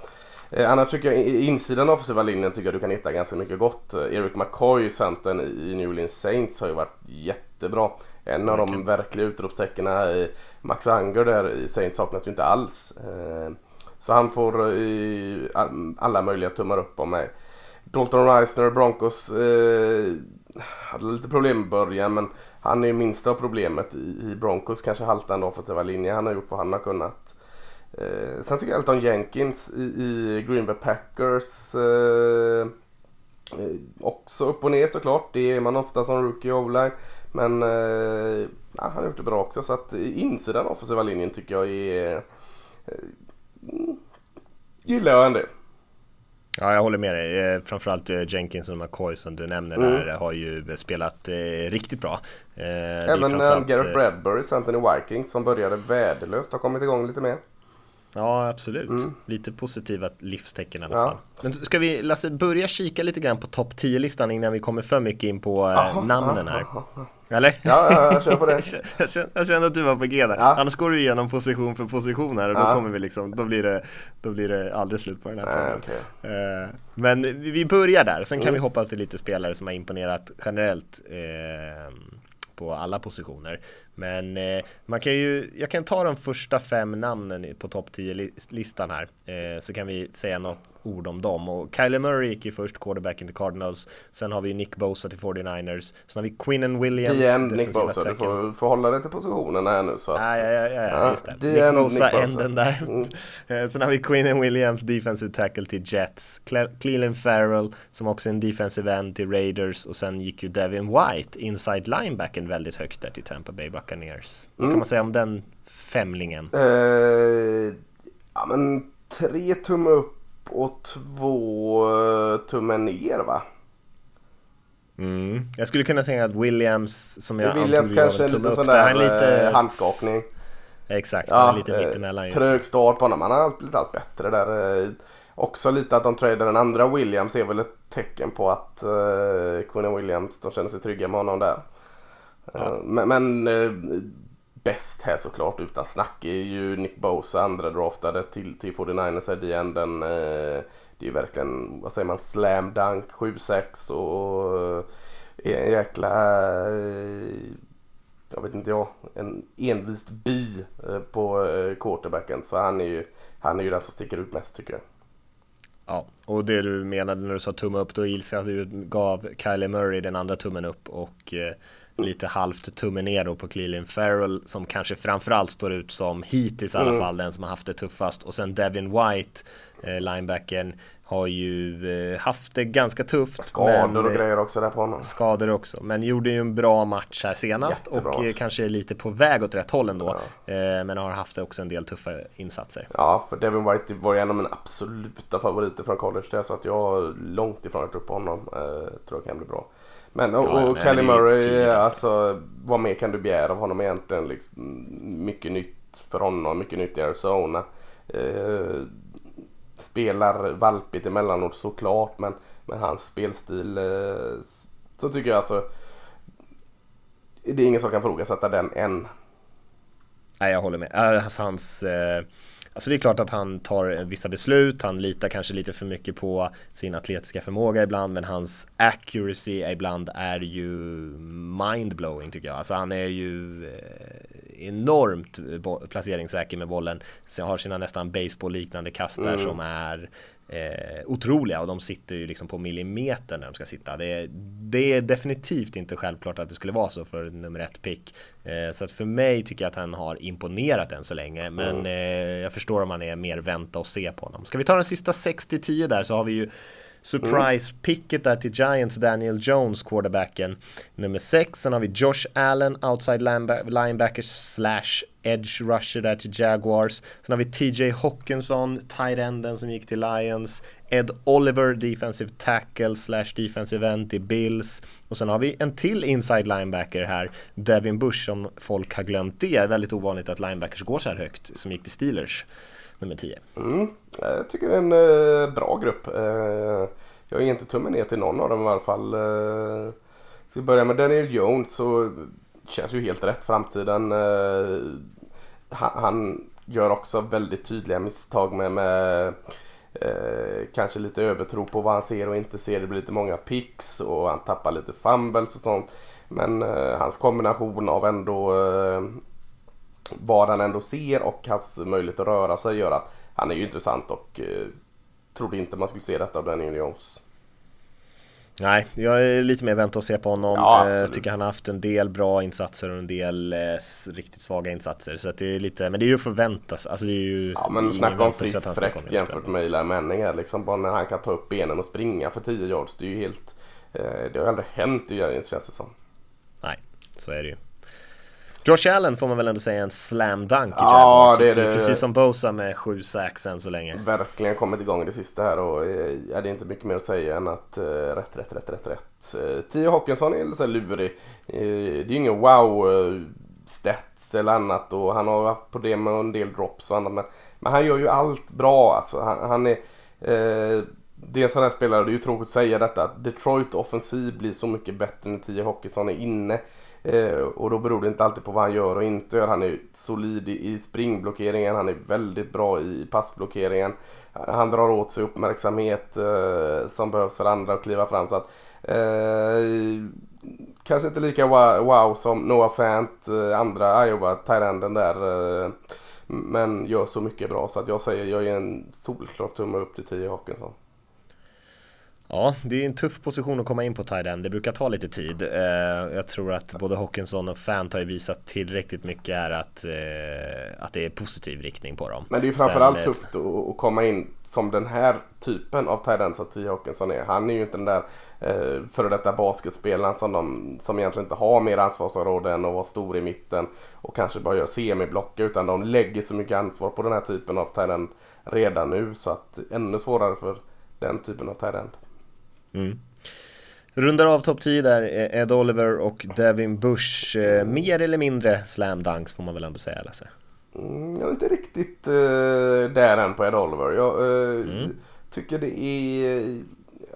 Eh, annars tycker jag insidan av offensiva linjen tycker jag du kan hitta ganska mycket gott. Eh, Eric McCoy, centern i New Orleans Saints har ju varit jättebra. En av de verkliga utropstecknen i Max Anger där i Saints saknas ju inte alls. Eh, så han får alla möjliga tummar upp av mig. Dalton Reisner, Broncos, eh, hade lite problem i början men han är ju minsta av problemet i, i Broncos kanske haltande offensiva linje. Han har gjort vad han har kunnat. Eh, sen tycker jag Elton Jenkins i, i Green Bay Packers eh, eh också upp och ner såklart. Det är man ofta som rookie o-line. Men eh, han har gjort det bra också. Så att insidan av offensiva linjen tycker jag är... Eh, mm, gillar jag ändå. Ja, jag håller med dig. Eh, framförallt eh, Jenkins och McCoy som du nämner mm. där har ju spelat eh, riktigt bra. Eh, Även framförallt... Garrett Bradbury, centern i Vikings, som började värdelöst, har kommit igång lite mer. Ja, absolut. Mm. Lite positiva livstecken i alla ja. fall. Men ska vi Lasse, börja kika lite grann på topp 10-listan innan vi kommer för mycket in på aha, namnen här? Aha, aha. Eller? Ja, ja, jag kör på det. *laughs* jag, kände, jag kände att du var på G där. Ja. Annars går du igenom position för position här och ja. då kommer vi liksom, då blir det, då blir det aldrig slut på den här podden. Okay. Uh, men vi börjar där, sen kan mm. vi hoppa till lite spelare som har imponerat generellt uh, på alla positioner. Men eh, man kan ju, jag kan ta de första fem namnen på topp 10 listan här. Eh, så kan vi säga något ord om dem. Och Kyler Murray gick ju först quarterback in till Cardinals. Sen har vi Nick Bosa till 49ers. Sen har vi Quinnen Williams. DN Nick Bosa, du får, får hålla dig till positionerna här nu. Så att... ja, ja, ja, ja, just det. Nick Bosa, änden där. Mm. Eh, sen har vi Quinnen Williams, defensive tackle till Jets. Cleland Farrell, som också är en defensive end till Raiders. Och sen gick ju Devin White, inside linebacken, väldigt högt där till Tampa Bay Buccaneers. Vad kan man säga om den femlingen? Uh, ja, men tre tumme upp och två eh, tummen ner va? Mm. Jag skulle kunna säga att Williams som jag Williams kanske lite sån där lite... Eh, handskakning. Exakt, ja, han är lite mittemellan just Trög start på honom, han har blivit allt bättre där. Eh, också lite att de tradar den andra Williams är väl ett tecken på att uh, Quinn Williams, de känner sig trygga med honom där. Ja. Men, men eh, bäst här såklart utan snack är ju Nick Bosa andra draftade till, till 49ers i änden. Det är ju verkligen, vad säger man, slam dunk 7-6 och eh, en jäkla, jag vet inte jag, en envist bi på quarterbacken. Så han är ju, han är ju den som sticker ut mest tycker jag. Ja, och det du menade när du sa tumme upp, då du gav Kylie Murray den andra tummen upp och lite halvt tummen ner då på Cleveland Farrell som kanske framförallt står ut som hittills i alla mm. fall den som har haft det tuffast och sen Devin White eh, linebacken har ju eh, haft det ganska tufft. Skador men, och grejer också där på honom. Skador också, men gjorde ju en bra match här senast Jättebra. och eh, kanske är lite på väg åt rätt håll ändå. Ja. Eh, men har haft också en del tuffa insatser. Ja, för Devin White var ju en av mina absoluta favoriter från college där så att jag långt ifrån att upp på honom. Eh, tror jag kan bli bra. Men och, ja, och Kelly Murray, alltså. alltså vad mer kan du begära av honom egentligen? Liksom, mycket nytt för honom, mycket nytt i Arizona. Eh, spelar valpigt emellanåt såklart men, men hans spelstil eh, så tycker jag alltså det är ingen som kan ifrågasätta den än. Nej jag håller med. Alltså, hans eh Alltså det är klart att han tar vissa beslut, han litar kanske lite för mycket på sin atletiska förmåga ibland, men hans accuracy ibland är ju mindblowing tycker jag. Alltså han är ju eh, enormt placeringssäker med bollen. Sen har sina nästan baseball-liknande där mm. som är eh, otroliga och de sitter ju liksom på millimeter när de ska sitta. Det är, det är definitivt inte självklart att det skulle vara så för nummer ett pick. Eh, så att för mig tycker jag att han har imponerat än så länge. Men mm. eh, jag förstår om man är mer vänta och se på honom. Ska vi ta den sista 60-10 där så har vi ju Surprise mm. picket där till Giants, Daniel Jones, quarterbacken. Nummer 6, sen har vi Josh Allen, outside linebacker slash edge rusher där till Jaguars. Sen har vi TJ Hawkinson, tight enden som gick till Lions. Ed Oliver, defensive tackle slash defensive end till Bills. Och sen har vi en till inside linebacker här, Devin Bush, som folk har glömt det. väldigt ovanligt att linebackers går så här högt, som gick till Steelers nummer 10. Mm, jag tycker det är en eh, bra grupp. Eh, jag är inte tummen ner till någon av dem i alla fall. Eh, ska vi börja med Daniel Jones så känns ju helt rätt framtiden. Eh, han, han, gör också väldigt tydliga misstag med, med eh, kanske lite övertro på vad han ser och inte ser. Det blir lite många picks och han tappar lite fumbles och sånt. Men eh, hans kombination av ändå eh, vad han ändå ser och hans möjlighet att röra sig gör att han är ju intressant och eh, trodde inte man skulle se detta av Daniel Jones. Nej, jag är lite mer vänta och se på honom. Ja, jag tycker han har haft en del bra insatser och en del eh, riktigt svaga insatser. Så det är lite, men det är ju förväntas. Alltså det är ju ja, men snacka om friskt fräckt jämfört med Eli Manning liksom. Bara när han kan ta upp benen och springa för 10 yards. Det är ju helt... Eh, det har aldrig hänt i Giants känns det som. Nej, så är det ju. Josh Allen får man väl ändå säga en slam dunk i Ja, det är det. Precis som Bosa med sju sax än så länge. Verkligen kommit igång i det sista här och eh, ja, det är inte mycket mer att säga än att uh, rätt, rätt, rätt, rätt, rätt. Uh, Tio Hawkinson är lite lurig. Uh, det är ju ingen wow uh, stats eller annat och han har haft problem med en del drops och annat men, men han gör ju allt bra alltså. Han, han är uh, det är en sån här spelare, det är ju tråkigt att säga detta, att Detroit offensiv blir så mycket bättre när Tio Hawkinson är inne. Eh, och då beror det inte alltid på vad han gör och inte gör. Han är solid i springblockeringen, han är väldigt bra i passblockeringen. Han drar åt sig uppmärksamhet eh, som behövs för andra att kliva fram. Så att, eh, kanske inte lika wow, wow som Noah Fant, eh, andra Iowa, Tyranden där. Eh, men gör så mycket bra så att jag säger jag ger en solklar tumme upp till 10 Hawkinson. Ja, det är en tuff position att komma in på tight. Det brukar ta lite tid. Eh, jag tror att både Hawkinson och Fant har ju visat tillräckligt mycket är att, eh, att det är positiv riktning på dem. Men det är ju framförallt Sen, tufft att komma in som den här typen av tight som T. Hawkinson är. Han är ju inte den där eh, före detta basketspelaren som, de, som egentligen inte har mer ansvarsområde än att vara stor i mitten och kanske bara gör semiblock utan de lägger så mycket ansvar på den här typen av tight redan nu så att ännu svårare för den typen av tight. Mm. Rundar av topp 10 där, Ed Oliver och Devin Bush. Eh, mer eller mindre slam dunks får man väl ändå säga Lasse? Mm, jag är inte riktigt uh, där än på Ed Oliver. Jag uh, mm. tycker det är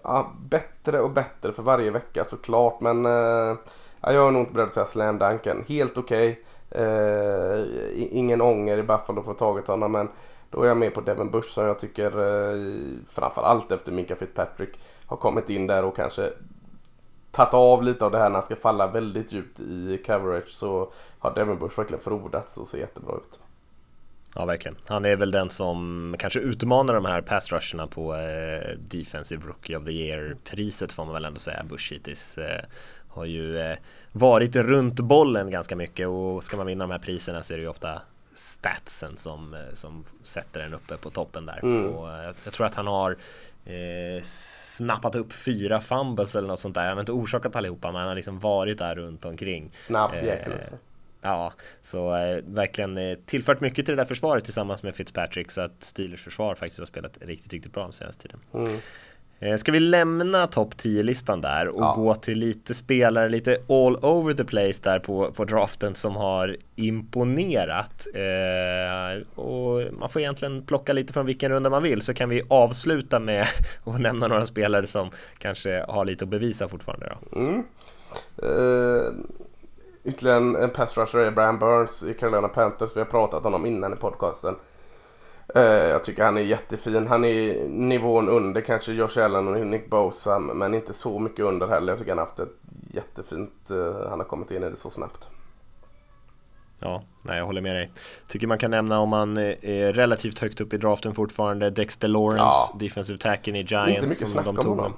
ja, bättre och bättre för varje vecka såklart. Men uh, jag är nog inte beredd att säga slam dunken. Helt okej. Okay. Uh, ingen ånger i Buffalo för tagit honom. Men då är jag med på Devin Bush som jag tycker uh, framförallt efter Minka Fitzpatrick har kommit in där och kanske tagit av lite av det här när han ska falla väldigt djupt i coverage så har Devin Bush verkligen frodats och ser jättebra ut. Ja, verkligen. Han är väl den som kanske utmanar de här pass rusherna på eh, Defensive Rookie of the Year-priset får man väl ändå säga. Bush hittills eh, har ju eh, varit runt bollen ganska mycket och ska man vinna de här priserna så är det ju ofta statsen som, eh, som sätter den uppe på toppen där. Mm. Och, eh, jag tror att han har eh, snappat upp fyra fumbles eller något sånt där. Han har inte orsakat allihopa men han har liksom varit där runt omkring. Snabb eh, Ja, så eh, verkligen eh, tillfört mycket till det där försvaret tillsammans med Fitzpatrick så att Steelers försvar faktiskt har spelat riktigt, riktigt bra den senaste tiden. Mm. Eh, ska vi lämna topp 10-listan där och ja. gå till lite spelare, lite all over the place där på, på draften som har imponerat. Eh, och man får egentligen plocka lite från vilken runda man vill så kan vi avsluta med *laughs* att nämna några spelare som kanske har lite att bevisa fortfarande. Då. Mm. Uh, ytterligare en, en pass rusher är Brian Burns i Carolina Panthers. Vi har pratat om honom innan i podcasten. Eh, jag tycker han är jättefin. Han är nivån under kanske Josh Allen och Nick Bosa men inte så mycket under heller. Jag tycker han har haft ett jättefint, uh, han har kommit in i det så snabbt. Ja, nej, jag håller med dig. Tycker man kan nämna om man är relativt högt upp i draften fortfarande Dexter Lawrence, ja. defensive tacken i Giants. Inte mycket snack om honom.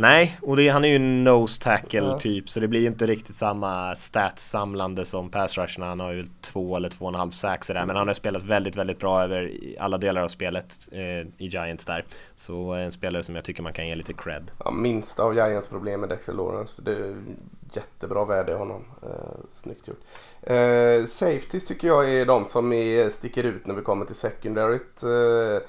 Nej, och det, han är ju en nose tackle ja. typ så det blir inte riktigt samma stats-samlande som pass rusherna. Han har ju två eller två och en halv sax där men han har spelat väldigt, väldigt bra över alla delar av spelet eh, i Giants där. Så en spelare som jag tycker man kan ge lite cred. Ja, minst av Giants problem med Dexter Lawrence. Det är jättebra värde i honom. Eh, snyggt gjort. Eh, safeties tycker jag är de som är, sticker ut när vi kommer till secondaryt. Eh,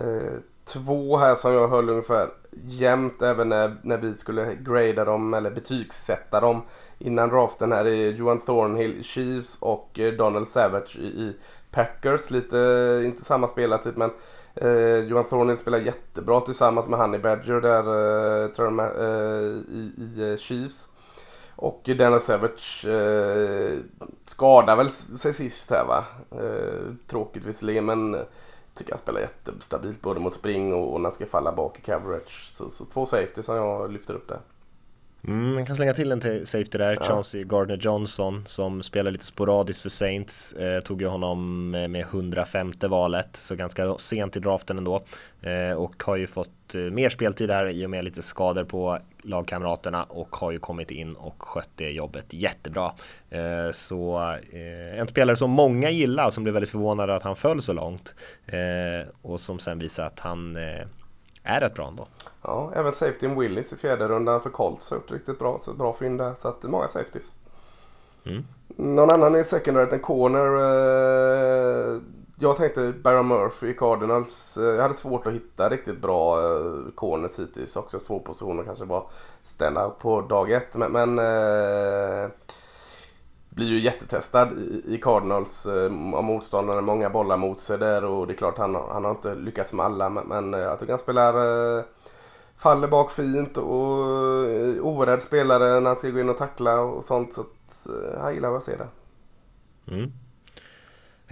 eh, två här som jag höll ungefär jämnt även när, när vi skulle grada dem eller betygsätta dem innan draften här är Johan Thornhill Chiefs och eh, Donald Savage i, i Packers. Lite, eh, inte samma spelartyp men eh, Johan Thornhill spelar jättebra tillsammans med Honey Badger där eh, tror jag, eh, i, i eh, Chiefs. Och Daniel Savage eh, skadar väl sig sist här va. Eh, tråkigt visserligen men tycker han spelar jättestabilt både mot spring och, när han ska falla bak i coverage. Så, så två safety som jag lyfter upp där. Mm, man kan slänga till en till safety där, ja. Chauncey Gardner Johnson som spelar lite sporadiskt för Saints. Eh, tog ju honom med 105 valet, så ganska sent i draften ändå. Eh, och har ju fått eh, mer speltid här i och med lite skador på lagkamraterna och har ju kommit in och skött det jobbet jättebra. Eh, så eh, en spelare som många gillar som blev väldigt förvånade att han föll så långt eh, och som sen visar att han är rätt bra ändå. Ja, även Safety Willis i fjärde rundan för Colts har gjort riktigt bra. Så bra fynd där. Så att det är många safeties. Mm. Någon annan i secondary, en corner. Eh, jag tänkte Baron Murphy i Cardinals. Eh, jag hade svårt att hitta riktigt bra eh, corners hittills. Också svår position och kanske bara stand out på dag ett. Men, men eh, blir ju jättetestad i, Cardinals eh, av motståndare. Många bollar mot sig där och det är klart han, han har inte lyckats med alla. Men, men eh, jag tycker han spelar eh, faller bak fint och eh, orädd spelare när han ska gå in och tackla och sånt. Så att, eh, jag gillar vad jag ser där. Mm.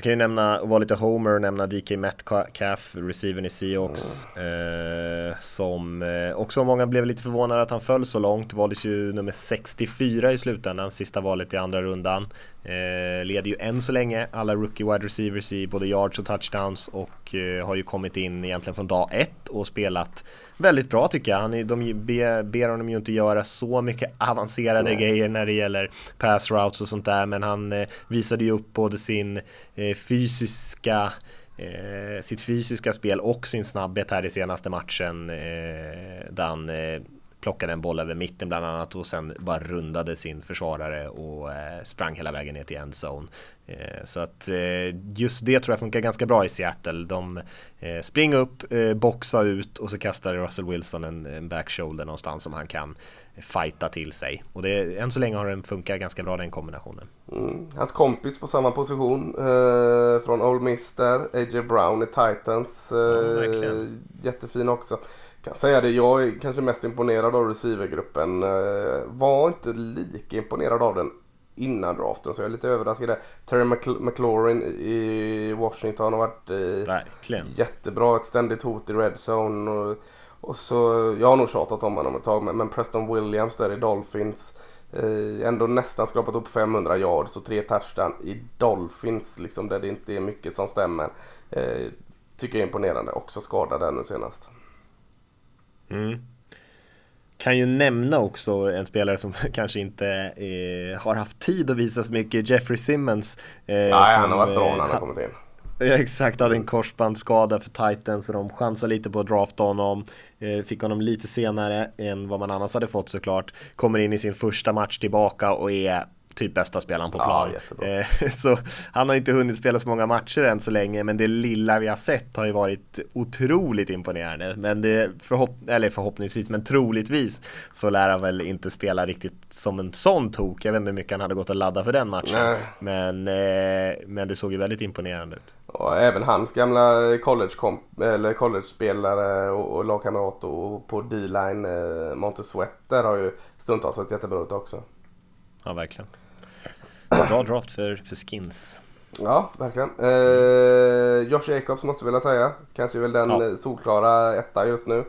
Jag kan ju nämna, vara lite homer och nämna DK Metcalf, receivern i Seahawks. Mm. Eh, som eh, också många blev lite förvånade att han föll så långt. Valdes ju nummer 64 i slutändan, sista valet i andra rundan. Eh, leder ju än så länge alla rookie wide receivers i både yards och touchdowns och eh, har ju kommit in egentligen från dag ett och spelat väldigt bra tycker jag. Han, de ber, ber honom ju inte göra så mycket avancerade Nej. grejer när det gäller pass routes och sånt där men han eh, visade ju upp både sin eh, fysiska eh, sitt fysiska spel och sin snabbhet här i senaste matchen eh, där han plockade en boll över mitten bland annat och sen bara rundade sin försvarare och eh, sprang hela vägen ner till endzone. Eh, så att eh, just det tror jag funkar ganska bra i Seattle. De eh, springer upp, eh, boxar ut och så kastar Russell Wilson en, en backshoulder någonstans som han kan fighta till sig. Och det, än så länge har den funkat ganska bra den kombinationen. Mm. Hans kompis på samma position eh, från Old Miss där, A.J. Brown i Titans. Ja, jättefin också kan säga det, jag är kanske mest imponerad av receivergruppen. Eh, var inte lika imponerad av den innan draften så jag är lite överraskad där. Terry McLaurin i Washington har varit eh, Verkligen. jättebra. Ett ständigt hot i red zone. Och, och så, jag har nog tjatat om honom ett tag men, men Preston Williams där i Dolphins. Eh, ändå nästan skrapat upp 500 yards och tre touchdown i Dolphins liksom där det inte är mycket som stämmer. Eh, tycker jag är imponerande. Också skadad där nu senast. Mm. Kan ju nämna också en spelare som *laughs* kanske inte eh, har haft tid att visa så mycket, Jeffrey Simmons. Eh, Nej, han har varit bra när han har kommit in. *laughs* Ja exakt, hade en korsbandsskada för Titans så de chansade lite på att drafta honom. Eh, fick honom lite senare än vad man annars hade fått såklart. Kommer in i sin första match tillbaka och är typ bästa spelaren på plan. Ja, eh, *laughs* så han har inte hunnit spela så många matcher än så länge, men det lilla vi har sett har ju varit otroligt imponerande. Men det förhopp eller förhoppningsvis, men troligtvis så lär han väl inte spela riktigt som en sån tok. Jag vet inte hur mycket han hade gått att ladda för den matchen, men, eh, men det såg ju väldigt imponerande ut. Och även hans gamla college college-spelare och, och lagkamrat och på D-line, eh, Monte Sweat, där har ju stundtals sett jättebra ut också. Ja, verkligen. Bra draft för, för skins. Ja, verkligen. Eh, Josh Jacobs måste jag vilja säga. Kanske väl den ja. solklara etta just nu.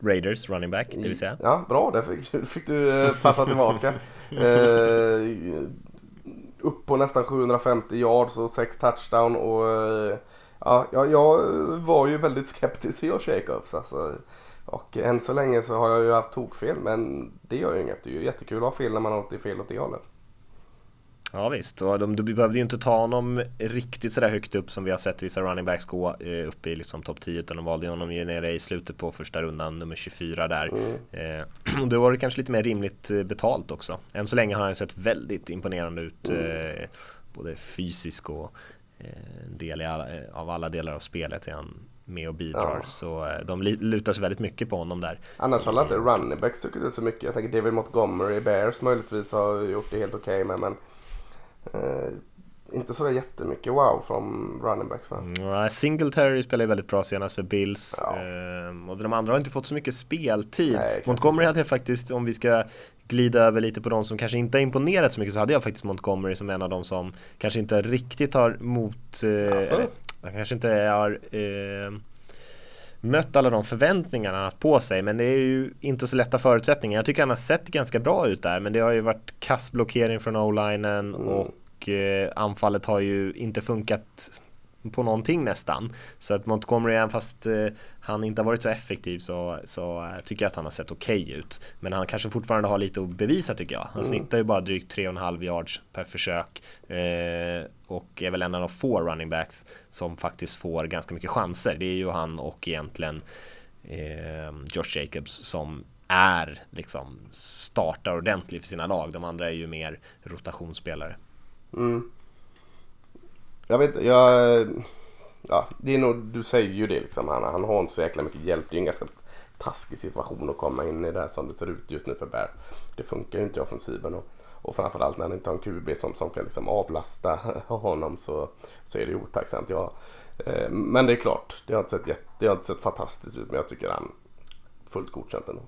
Raiders running back, det vill säga. Ja, bra. Där fick, fick du eh, passa tillbaka. *laughs* Eh, upp på nästan 750 yards och 6 touchdown. Och, eh, ja, jag var ju väldigt skeptisk till Josh Jacobs. Alltså. Och än så länge så har jag ju haft tokfel men det gör ju inget. Det är ju jättekul att ha fel när man har åt fel åt det hållet. Ja visst, och de, de behövde ju inte ta honom riktigt sådär högt upp som vi har sett vissa running backs gå eh, upp i liksom topp 10 utan de valde honom ju nere i slutet på första rundan, nummer 24 där. Mm. Eh, *clears throat* och då var det kanske lite mer rimligt eh, betalt också. Än så länge har han sett väldigt imponerande ut, mm. eh, både fysisk och eh, del alla, eh, av alla delar av spelet är han med och bidrar. Ja. Så de lutar sig väldigt mycket på honom där. Annars har inte running backs tycker du så mycket. Jag tänker David Montgomery Bears möjligtvis har gjort det helt okej okay med men Eh, inte så jättemycket wow från running backs va? Mm, Singletary spelar ju väldigt bra senast för Bills. Ja. Eh, och de andra har inte fått så mycket speltid. Nej, Montgomery hade jag faktiskt, om vi ska glida över lite på de som kanske inte har imponerat så mycket så hade jag faktiskt Montgomery som en av de som kanske inte riktigt har mot... Eh, eller, kanske inte har eh, mött alla de förväntningarna han haft på sig. Men det är ju inte så lätta förutsättningar. Jag tycker han har sett ganska bra ut där. Men det har ju varit kassblockering från o-linen mm. och eh, anfallet har ju inte funkat på någonting nästan. Så att Montgomery, även fast eh, han inte har varit så effektiv så, så eh, tycker jag att han har sett okej okay ut. Men han kanske fortfarande har lite att bevisa tycker jag. Han mm. snittar ju bara drygt 3,5 yards per försök eh, och är väl en av de få running backs som faktiskt får ganska mycket chanser. Det är ju han och egentligen eh, Josh Jacobs som är liksom startar ordentligt för sina lag. De andra är ju mer rotationsspelare. Mm. Jag vet jag... Ja, det är nog, du säger ju det liksom. Han, han har inte så jäkla mycket hjälp. Det är en ganska taskig situation att komma in i det här som det ser ut just nu för Bär. Det funkar ju inte i offensiven och, och framförallt när han inte har en QB som, som kan liksom avlasta *laughs* honom så, så är det otacksamt. Ja, eh, men det är klart, det har, inte sett jätte, det har inte sett fantastiskt ut men jag tycker han fullt godkänt ändå.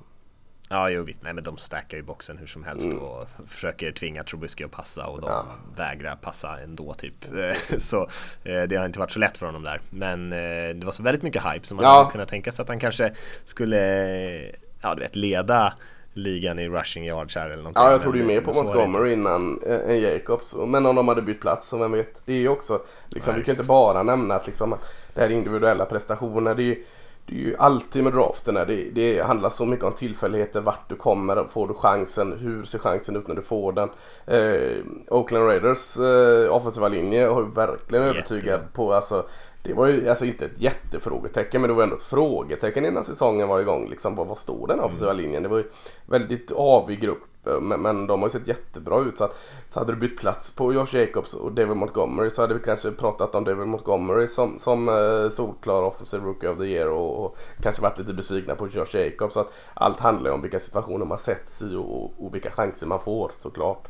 Ja, jo, nej, men de stackar ju boxen hur som helst mm. och försöker tvinga Trubisky att passa och de ja. vägrar passa ändå typ. *laughs* så eh, det har inte varit så lätt för honom där. Men eh, det var så väldigt mycket hype som man ja. hade kunnat tänka sig att han kanske skulle, ja du vet, leda ligan i rushing yards här eller någonting. Ja, jag trodde ju mer på Montgomery innan än Jacobs. Men om de hade bytt plats, så vem vet. Det är ju också, liksom, vi kan inte bara nämna att liksom, det här är individuella prestationer. Det är ju, det är ju alltid med drafterna. Det, det handlar så mycket om tillfälligheter. Vart du kommer, får du chansen, hur ser chansen ut när du får den. Eh, Oakland Raiders eh, offensiva linje har ju verkligen övertygat på alltså det var ju alltså inte ett jättefrågetecken men det var ändå ett frågetecken innan säsongen var igång. Liksom, vad, vad står den offensiva mm. linjen? Det var ju väldigt avig grupp Eh, men, men, de har ju sett jättebra ut. Så, att, så hade du bytt plats på Josh Jacobs och David Montgomery så hade vi kanske pratat om David Montgomery som, som eh, solklar offensive rookie of the year och, och, kanske varit lite besvikna på Josh Jacobs. Så att allt handlar ju om vilka situationer man sätts i och, och vilka chanser man får såklart.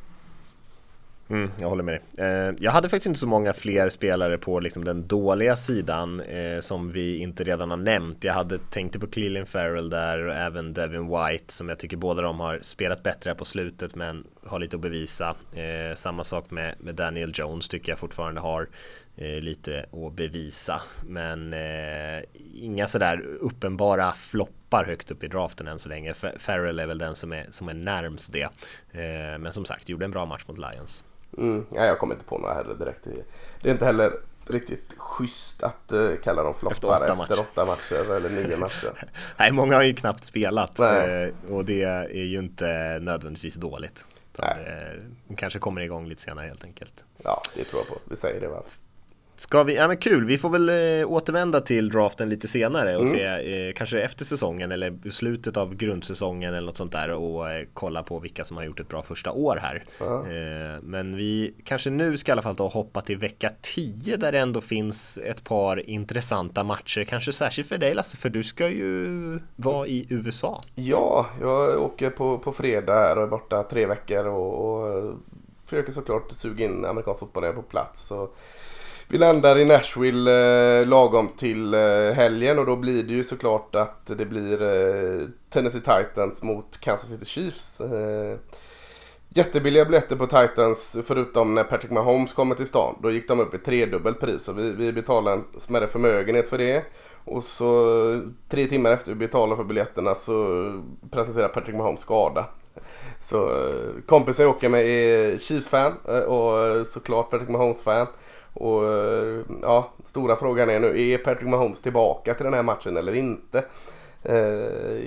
Mm, jag håller med dig. Eh, jag hade faktiskt inte så många fler spelare på liksom den dåliga sidan eh, som vi inte redan har nämnt. Jag hade tänkt på Cleveland Farrell där och även Devin White som jag tycker båda de har spelat bättre här på slutet men har lite att bevisa. Eh, samma sak med, med Daniel Jones tycker jag fortfarande har eh, lite att bevisa. Men eh, inga sådär uppenbara floppar högt upp i draften än så länge. Farrell är väl den som är, som är närmst det. Eh, men som sagt, gjorde en bra match mot Lions. Mm, ja, jag kommer inte på några heller direkt. Det är inte heller riktigt schysst att uh, kalla dem floppar efter åtta, efter matcher. åtta matcher eller nio *laughs* matcher. Nej, många har ju knappt spelat uh, och det är ju inte nödvändigtvis dåligt. Det, de kanske kommer igång lite senare helt enkelt. Ja, det tror jag på. Vi säger det bara. Ska vi, ja men kul, vi får väl eh, återvända till draften lite senare och mm. se eh, kanske efter säsongen eller slutet av grundsäsongen eller något sånt där och eh, kolla på vilka som har gjort ett bra första år här. Mm. men vi kanske nu ska i alla fall och hoppa till vecka 10 där det ändå finns ett par intressanta matcher, kanske särskilt för dig Lasse, för du ska ju vara i USA. Ja, jag åker på, på fredag här och är borta tre veckor och, och försöker såklart suga in amerikansk fotboll när jag är på plats. Så vi landar i Nashville eh, lagom till eh, helgen och då blir det ju såklart att det blir eh, Tennessee Titans mot Kansas City Chiefs. Eh, jättebilliga biljetter på Titans förutom när Patrick Mahomes kommer till stan. Då gick de upp i tredubbelt pris och vi, vi betalade en smärre förmögenhet för det. Och så tre timmar efter vi betalade för biljetterna så presenterar Patrick Mahomes skada. Så eh, kompisen jag åker med är Chiefs-fan eh, och såklart Patrick Mahomes-fan. Och eh, ja, stora frågan är nu, är Patrick Mahomes tillbaka till den här matchen eller inte? Eh,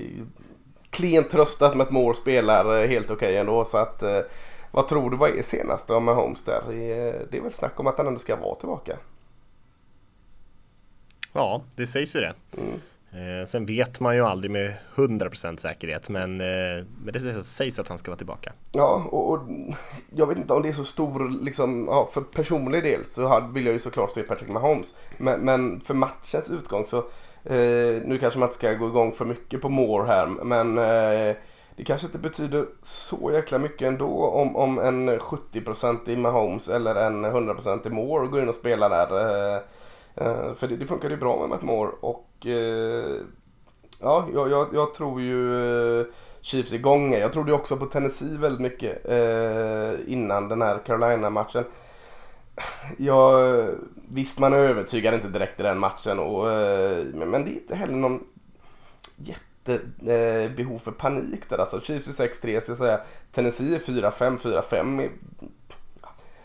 klent tröstat med att Moore spelar eh, helt okej okay ändå så att eh, vad tror du, vad är senast om Mahomes där? Det är väl snack om att han ändå ska vara tillbaka. Ja, det sägs ju det. Mm. Eh, sen vet man ju aldrig med 100% säkerhet men, eh, men det sägs att han ska vara tillbaka. Ja, och, och, jag vet inte om det är så stor, liksom, ja, för personlig del så vill jag ju såklart se Patrick Mahomes. Men, men för matchens utgång så, eh, nu kanske man inte ska gå igång för mycket på Moore här men eh, det kanske inte betyder så jäkla mycket ändå om, om en 70% i Mahomes eller en 100% i Moore går in och spelar där. Eh, Eh, för det, det funkade ju bra med Matt Moore och eh, ja, jag, jag, jag, tror ju eh, Chiefs igång. Jag trodde ju också på Tennessee väldigt mycket innan den här Carolina-matchen. Jag, visst, man övertygar inte direkt i den matchen. Och, men det är inte heller någon jättebehov för panik där. Alltså Chiefs är 6-3 ska jag säga. Tennessee är 4-5, 4-5.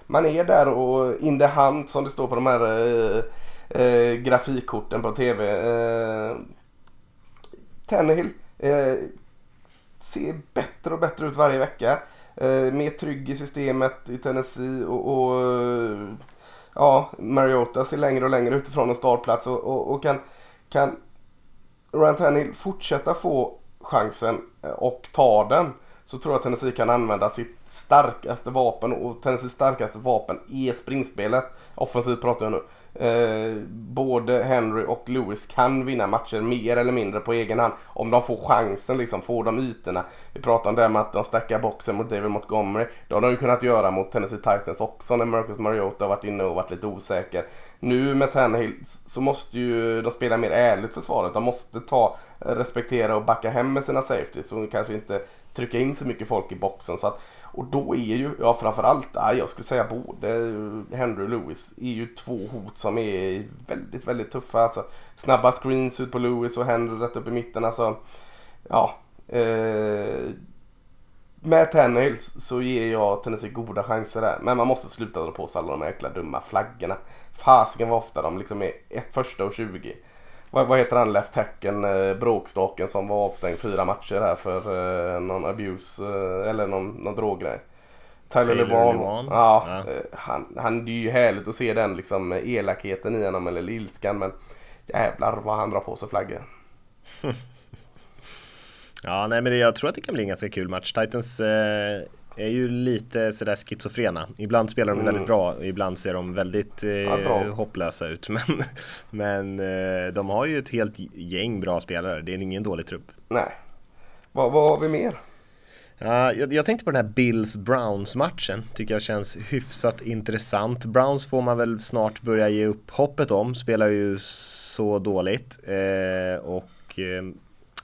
Man är där och in the hunt som det står på de här eh, grafikkorten på tv. Eh, Tannehill eh, ser bättre och bättre ut varje vecka. Eh, mer trygg i systemet i Tennessee och, och eh, ja, Mariota ser längre och längre utifrån en startplats och, och, och kan, kan Ryan Tannehill fortsätta få chansen eh, och ta den så tror jag att Tennessee kan använda sitt starkaste vapen och Tennessees starkaste vapen är springspelet. Offensivt pratar jag nu. Eh, både Henry och Lewis kan vinna matcher mer eller mindre på egen hand om de får chansen, liksom, får de ytorna. Vi pratade om det med att de stackar boxen mot David Montgomery. Det har de ju kunnat göra mot Tennessee Titans också när Marcus Mariota har varit inne och varit lite osäker. Nu med Tannehill så måste ju de spela mer ärligt försvaret. De måste ta, respektera och backa hem med sina safeties och kanske inte trycka in så mycket folk i boxen. Så att och då är ju, ja framförallt, jag skulle säga både Henry och Lewis är ju två hot som är väldigt, väldigt tuffa. Alltså, snabba screens ut på Lewis och Henry rätt upp i mitten. Alltså, ja. Eh, med Tannehill så ger jag Tennessee goda chanser där. Men man måste sluta dra på sig alla de här jäkla dumma flaggorna. Fasiken vad ofta de liksom är ett första och 20 vad, vad heter han left hacken, eh, bråkstaken som var avstängd fyra matcher här för eh, någon abuse eh, eller någon, någon droggrej. Tyler Levan. Ja, ja. Eh, han, han, det är ju härligt att se den liksom elakheten i honom eller ilskan men jävlar vad han drar på sig flaggor. *laughs* ja, nej men det, jag tror att det kan bli en ganska kul match. Titans eh, är ju lite sådär schizofrena. Ibland spelar de mm. väldigt bra, och ibland ser de väldigt eh, ja, hopplösa ut. *laughs* Men, men eh, de har ju ett helt gäng bra spelare. Det är ingen dålig trupp. Nej. Vad, vad har vi mer? Ja, jag, jag, tänkte på den här Bills-Browns-matchen. Tycker jag känns hyfsat intressant. Browns får man väl snart börja ge upp hoppet om. Spelar ju så dåligt. Eh, och eh,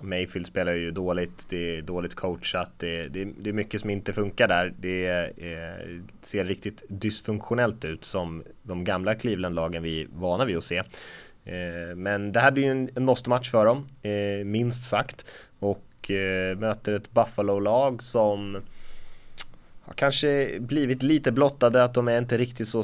Mayfield spelar ju dåligt, det är dåligt coachat, det, det, det är mycket som inte funkar där. Det är, eh, ser riktigt dysfunktionellt ut som de gamla Cleveland-lagen vi är vana vid att se. Eh, men det här blir ju en, en måste-match för dem, eh, minst sagt. Och eh, möter ett Buffalo-lag som har kanske blivit lite blottade att de är inte riktigt så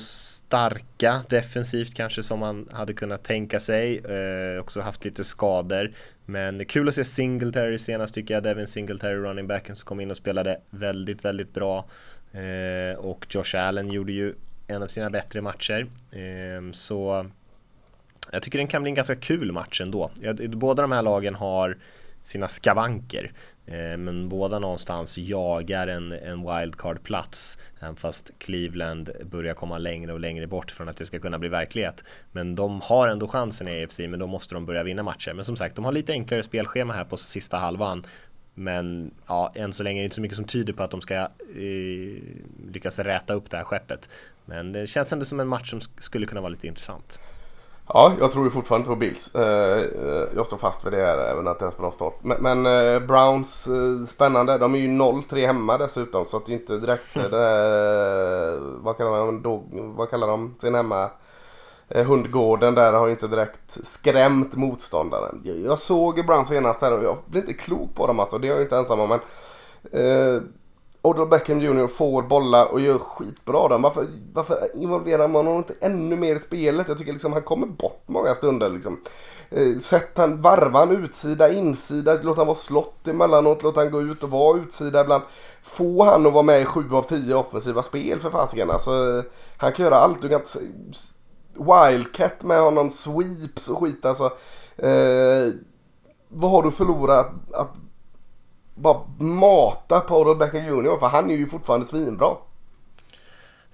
starka defensivt kanske som man hade kunnat tänka sig. Eh, också haft lite skador. Men kul att se Singletary senast tycker jag. Devin Singletary, running backen som kom in och spelade väldigt, väldigt bra. Eh, och Josh Allen gjorde ju en av sina bättre matcher. Eh, så jag tycker den kan bli en ganska kul match ändå. Båda de här lagen har sina skavanker. Eh, men båda någonstans jagar en, en wildcard-plats. Även fast Cleveland börjar komma längre och längre bort från att det ska kunna bli verklighet. Men de har ändå chansen i AFC, men då måste de börja vinna matcher. Men som sagt, de har lite enklare spelschema här på sista halvan. Men ja, än så länge är det inte så mycket som tyder på att de ska eh, lyckas räta upp det här skeppet. Men det känns ändå som en match som skulle kunna vara lite intressant. Ja, jag tror ju fortfarande på Bills. Eh, eh, jag står fast vid det här, även att det är en bra start. Men, eh, Browns, spännande. De är ju 0-3 hemma dessutom. Så att det är inte direkt mm. det, vad, kallar de, då, vad kallar de sin hemma? Hundgården där har ju inte direkt skrämt motståndaren. Jag såg Browns senast här och jag blir inte klok på dem alltså. Det är jag ju inte ensam om. Men, Odell Beckham Jr får bollar och gör skitbra dem. Varför, varför involverar man honom inte ännu mer i spelet? Jag tycker liksom han kommer bort många stunder. Liksom. Eh, sätt han, varva han utsida, insida, låt han vara slott emellanåt, låt han gå ut och vara utsida ibland. Få han att vara med i sju av tio offensiva spel för fasiken. Alltså, han kan göra allt. Du kan Wildcat med honom, sweeps och skit alltså. Eh, vad har du förlorat att bara mata Paul Becker Jr för han är ju fortfarande svinbra.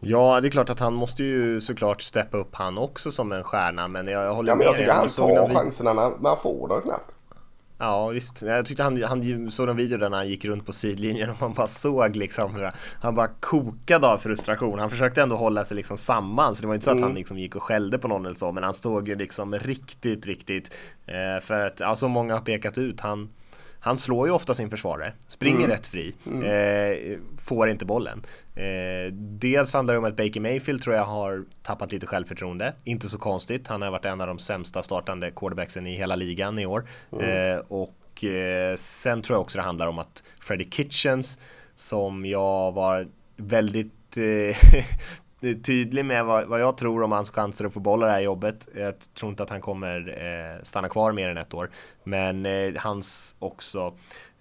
Ja, det är klart att han måste ju såklart steppa upp han också som en stjärna men jag, jag håller ja, men jag med. Jag tycker han tar chanserna när, han får dem knappt. Ja visst, jag tyckte han, han såg en video där han gick runt på sidlinjen och man bara såg liksom Han bara kokade av frustration. Han försökte ändå hålla sig liksom samman så det var inte så mm. att han mm. liksom gick och skällde på någon eller så men han stod ju liksom riktigt, riktigt eh, För att, ja så många har pekat ut han han slår ju ofta sin försvarare, springer mm. rätt fri, mm. eh, får inte bollen. Eh, dels handlar det om att Baker Mayfield tror jag har tappat lite självförtroende. Inte så konstigt, han har varit en av de sämsta startande quarterbacksen i hela ligan i år. Mm. Eh, och eh, sen tror jag också det handlar om att Freddie Kitchens, som jag var väldigt eh, *laughs* tydlig med vad, vad, jag tror om hans chanser att få bolla det här jobbet. Jag tror inte att han kommer eh, stanna kvar mer än ett år. Men eh, hans också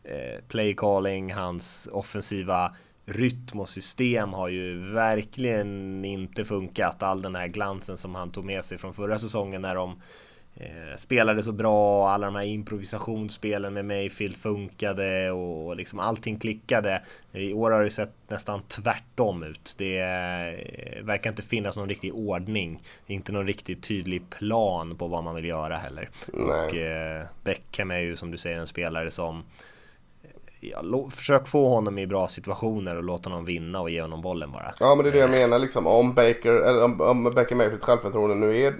eh, play calling, hans offensiva rytm och system har ju verkligen inte funkat. All den här glansen som han tog med sig från förra säsongen när de Eh, spelade så bra, alla de här improvisationsspelen med Mayfield funkade och liksom allting klickade. I år har det sett nästan tvärtom ut. Det eh, verkar inte finnas någon riktig ordning, inte någon riktigt tydlig plan på vad man vill göra heller. Nej. Och eh, Beckham är ju som du säger en spelare som Ja, försök få honom i bra situationer och låt honom vinna och ge honom bollen bara. Ja men det är det jag menar liksom. Om Baker, eller om, om Baker Mayfields självförtroende nu är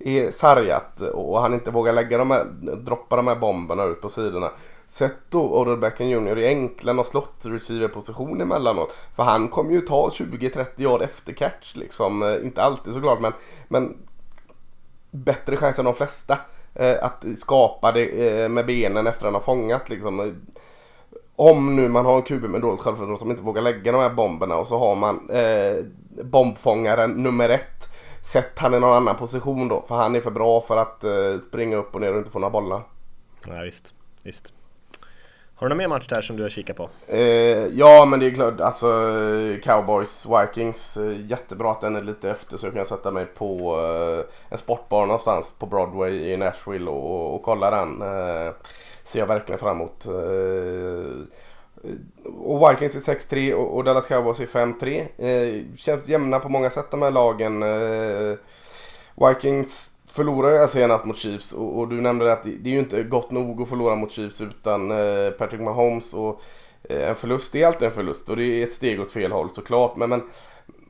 är sargat och han inte vågar lägga de här, droppa de här bomberna ut på sidorna. Sätt då Odell Beckham Jr i enkla och slott receiver position emellanåt. För han kommer ju ta 20-30 år efter catch liksom. Eh, inte alltid såklart men, men bättre chans än de flesta. Eh, att skapa det eh, med benen efter han har fångat liksom. Eh, om nu man har en QB med dåligt självförtroende som inte vågar lägga de här bomberna och så har man eh, bombfångaren nummer ett Sätt han i någon annan position då. För han är för bra för att uh, springa upp och ner och inte få några bollar. Ja, visst, visst. Har du någon mer match där som du har kikat på? Uh, ja, men det är klart. Alltså Cowboys, Vikings. Uh, jättebra att den är lite efter så jag kan sätta mig på en sportbar någonstans på Broadway i Nashville och, och kolla den. ser jag verkligen fram emot. Och Vikings är 6-3 och Dallas Cowboys är 5-3. Eh, känns jämna på många sätt de här lagen. Eh, Vikings förlorade ju senast mot Chiefs och, och, du nämnde att det, det är ju inte gott nog att förlora mot Chiefs utan eh, Patrick Mahomes och eh, en förlust är alltid en förlust och det är ett steg åt fel håll såklart. Men, men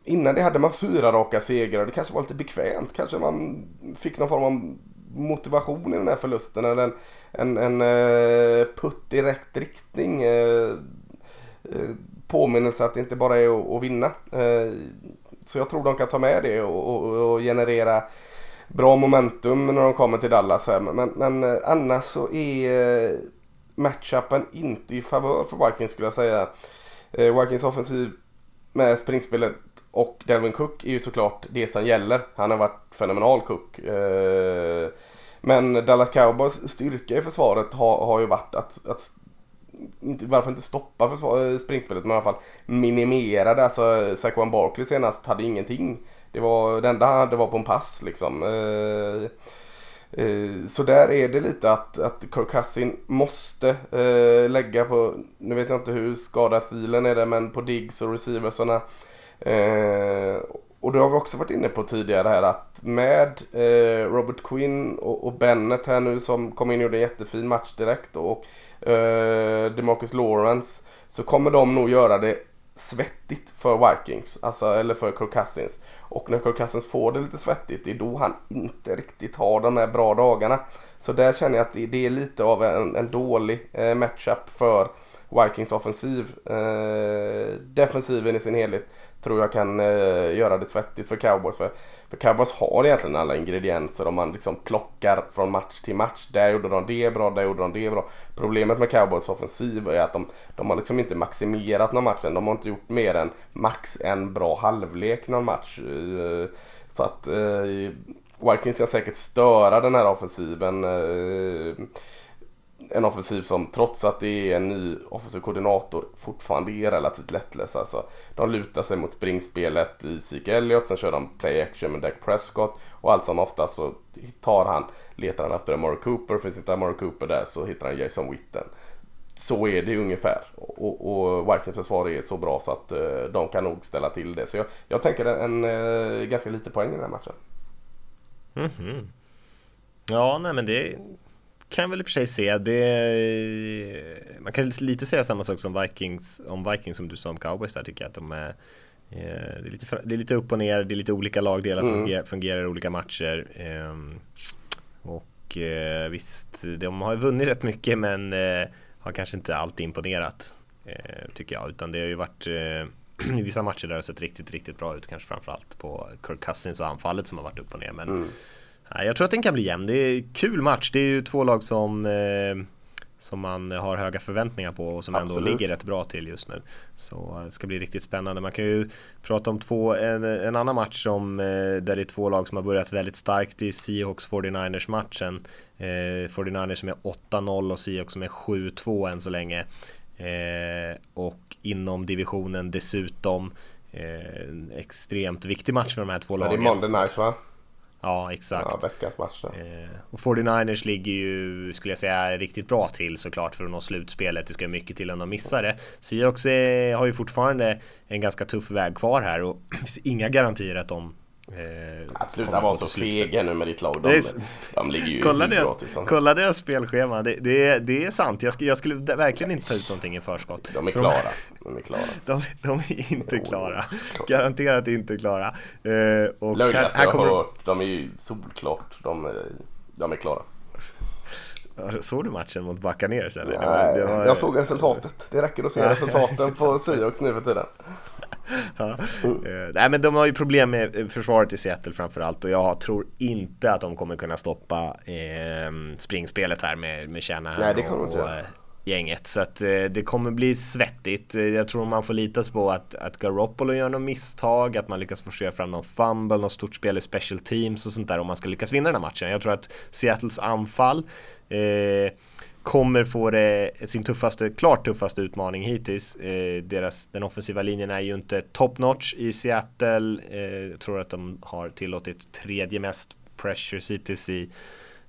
innan det hade man fyra raka segrar. Det kanske var lite bekvämt. Kanske man fick någon form av motivation i den här förlusten. Eller en, en, en eh, putt i rätt riktning. Eh, eh, påminnelse att det inte bara är att, vinna. så jag tror de kan ta med det och, och, och, generera bra momentum när de kommer till Dallas. Här. Men, men annars så är matchupen inte i favör för Vikings skulle jag säga. Vikings offensiv med springspelet och Delvin Cook är ju såklart det som gäller. Han har varit fenomenal Cook. Eh, men Dallas Cowboys styrka i försvaret har, har ju varit att, att inte, varför inte stoppa försvar, eh, springspelet men i alla fall minimera det. Alltså Saquon Barkley senast hade ingenting. Det, var, det enda han hade var på en pass liksom. Eh, så där är det lite att, att Kirk Cousin måste lägga på, nu vet jag inte hur skadad filen är det, men på digs och receiversarna Eh, Eh, och det har vi också varit inne på tidigare här att med eh, Robert Quinn och, och, Bennett här nu som kom in och gjorde en jättefin match direkt och eh, DeMarcus Lawrence så kommer de nog göra det svettigt för Vikings, alltså, eller för Kirk Cousins. Och när Kirk Cousins får det lite svettigt, det är då han inte riktigt har de här bra dagarna. Så där känner jag att det, det är lite av en, en dålig eh, matchup för Vikings offensiv. Eh, defensiven i sin helhet tror jag kan eh, göra det svettigt för cowboys. För, för cowboys har egentligen alla ingredienser om man liksom plockar från match till match. Där gjorde de det bra, där gjorde de det bra. Problemet med cowboys offensiv är att de, de har liksom inte maximerat någon match De har inte gjort mer än max en bra halvlek någon match. Eh, så att eh, Vikings kan säkert störa den här offensiven. Eh, en offensiv som trots att det är en ny offensiv koordinator fortfarande är relativt lättläst Alltså, de lutar sig mot springspelet i Zeke Elliott, sen kör de play action med Dak Prescott och allt som oftast så tar han, letar han efter Amaro Cooper, finns inte Amaro Cooper där så hittar han Jason Witten. Så är det ungefär och, och Vikings försvar är så bra så att uh, de kan nog ställa till det. Så jag, jag tänker en, en uh, ganska lite poäng i den här matchen. Mm -hmm. Ja, nej men det kan jag väl i och för sig se. Det, man kan lite säga samma sak som Vikings, om Vikings som du sa om cowboys där tycker jag att de är eh, det är, lite, det är lite upp och ner, det är lite olika lagdelar som mm. fungerar i olika matcher. Ehm, och eh, visst, de har vunnit rätt mycket men eh, har kanske inte alltid imponerat tycker jag, utan det har ju varit *clears throat* i vissa matcher där det har sett riktigt, riktigt bra ut, kanske framförallt på Kirk Cousins och anfallet som har varit upp och ner. Men mm. Jag tror att den kan bli jämn. Det är kul match. Det är ju två lag som eh, som man har höga förväntningar på och som Absolut. ändå ligger rätt bra till just nu. Så det ska bli riktigt spännande. Man kan ju prata om två, en, en annan match som, eh, där det är två lag som har börjat väldigt starkt. Är Seahawks 49ers matchen. Eh, 49ers som är 8-0 och Seahawks som är 7-2 än så länge. Eh, och inom divisionen dessutom eh, en extremt viktig match för de här två lagen. Det är Monday Night va? Ja, exakt. Ja, veckans match eh, Och 49ers ligger ju, skulle jag säga, riktigt bra till såklart för att nå slutspelet. Det ska mycket till om de missar det. Seahawks har ju fortfarande en ganska tuff väg kvar här och det *clears throat* finns inga garantier att de Eh, sluta vara så fega nu med ditt lag. De, är, de ligger ju kolla deras, bra Kolla deras spelschema. Det, det, det är sant. Jag, jag, skulle verkligen inte ta ut någonting i förskott. De är klara. De är klara. *laughs* De, de är inte jo, klara. Garanterat inte klara. Eh, och här, här kommer... hört, de är ju solklart. De, de är klara. Såg du matchen mot Buccaneers eller? Nej, det var... jag såg resultatet. Det räcker att se resultaten på *laughs* Seahawks nu för tiden. ja. uh, nej men de har ju problem med eh, försvaret i Seattle framförallt och jag tror inte att de kommer kunna stoppa eh, springspelet här med, med Shanahan nej, det kommer och, och uh, gänget. Så att eh, det kommer bli svettigt. Jag tror man får lita sig på att, att Garoppolo gör något misstag, att man lyckas forcera fram någon fumble, något stort spel i special teams och sånt där om man ska lyckas vinna den här matchen. Jag tror att Seattles anfall eh, kommer få det, sin tuffaste, klart tuffaste utmaning hittills. Eh, deras, den offensiva linjen är ju inte top notch i Seattle. Eh, jag tror att de har tillåtit tredje mest pressures hittills i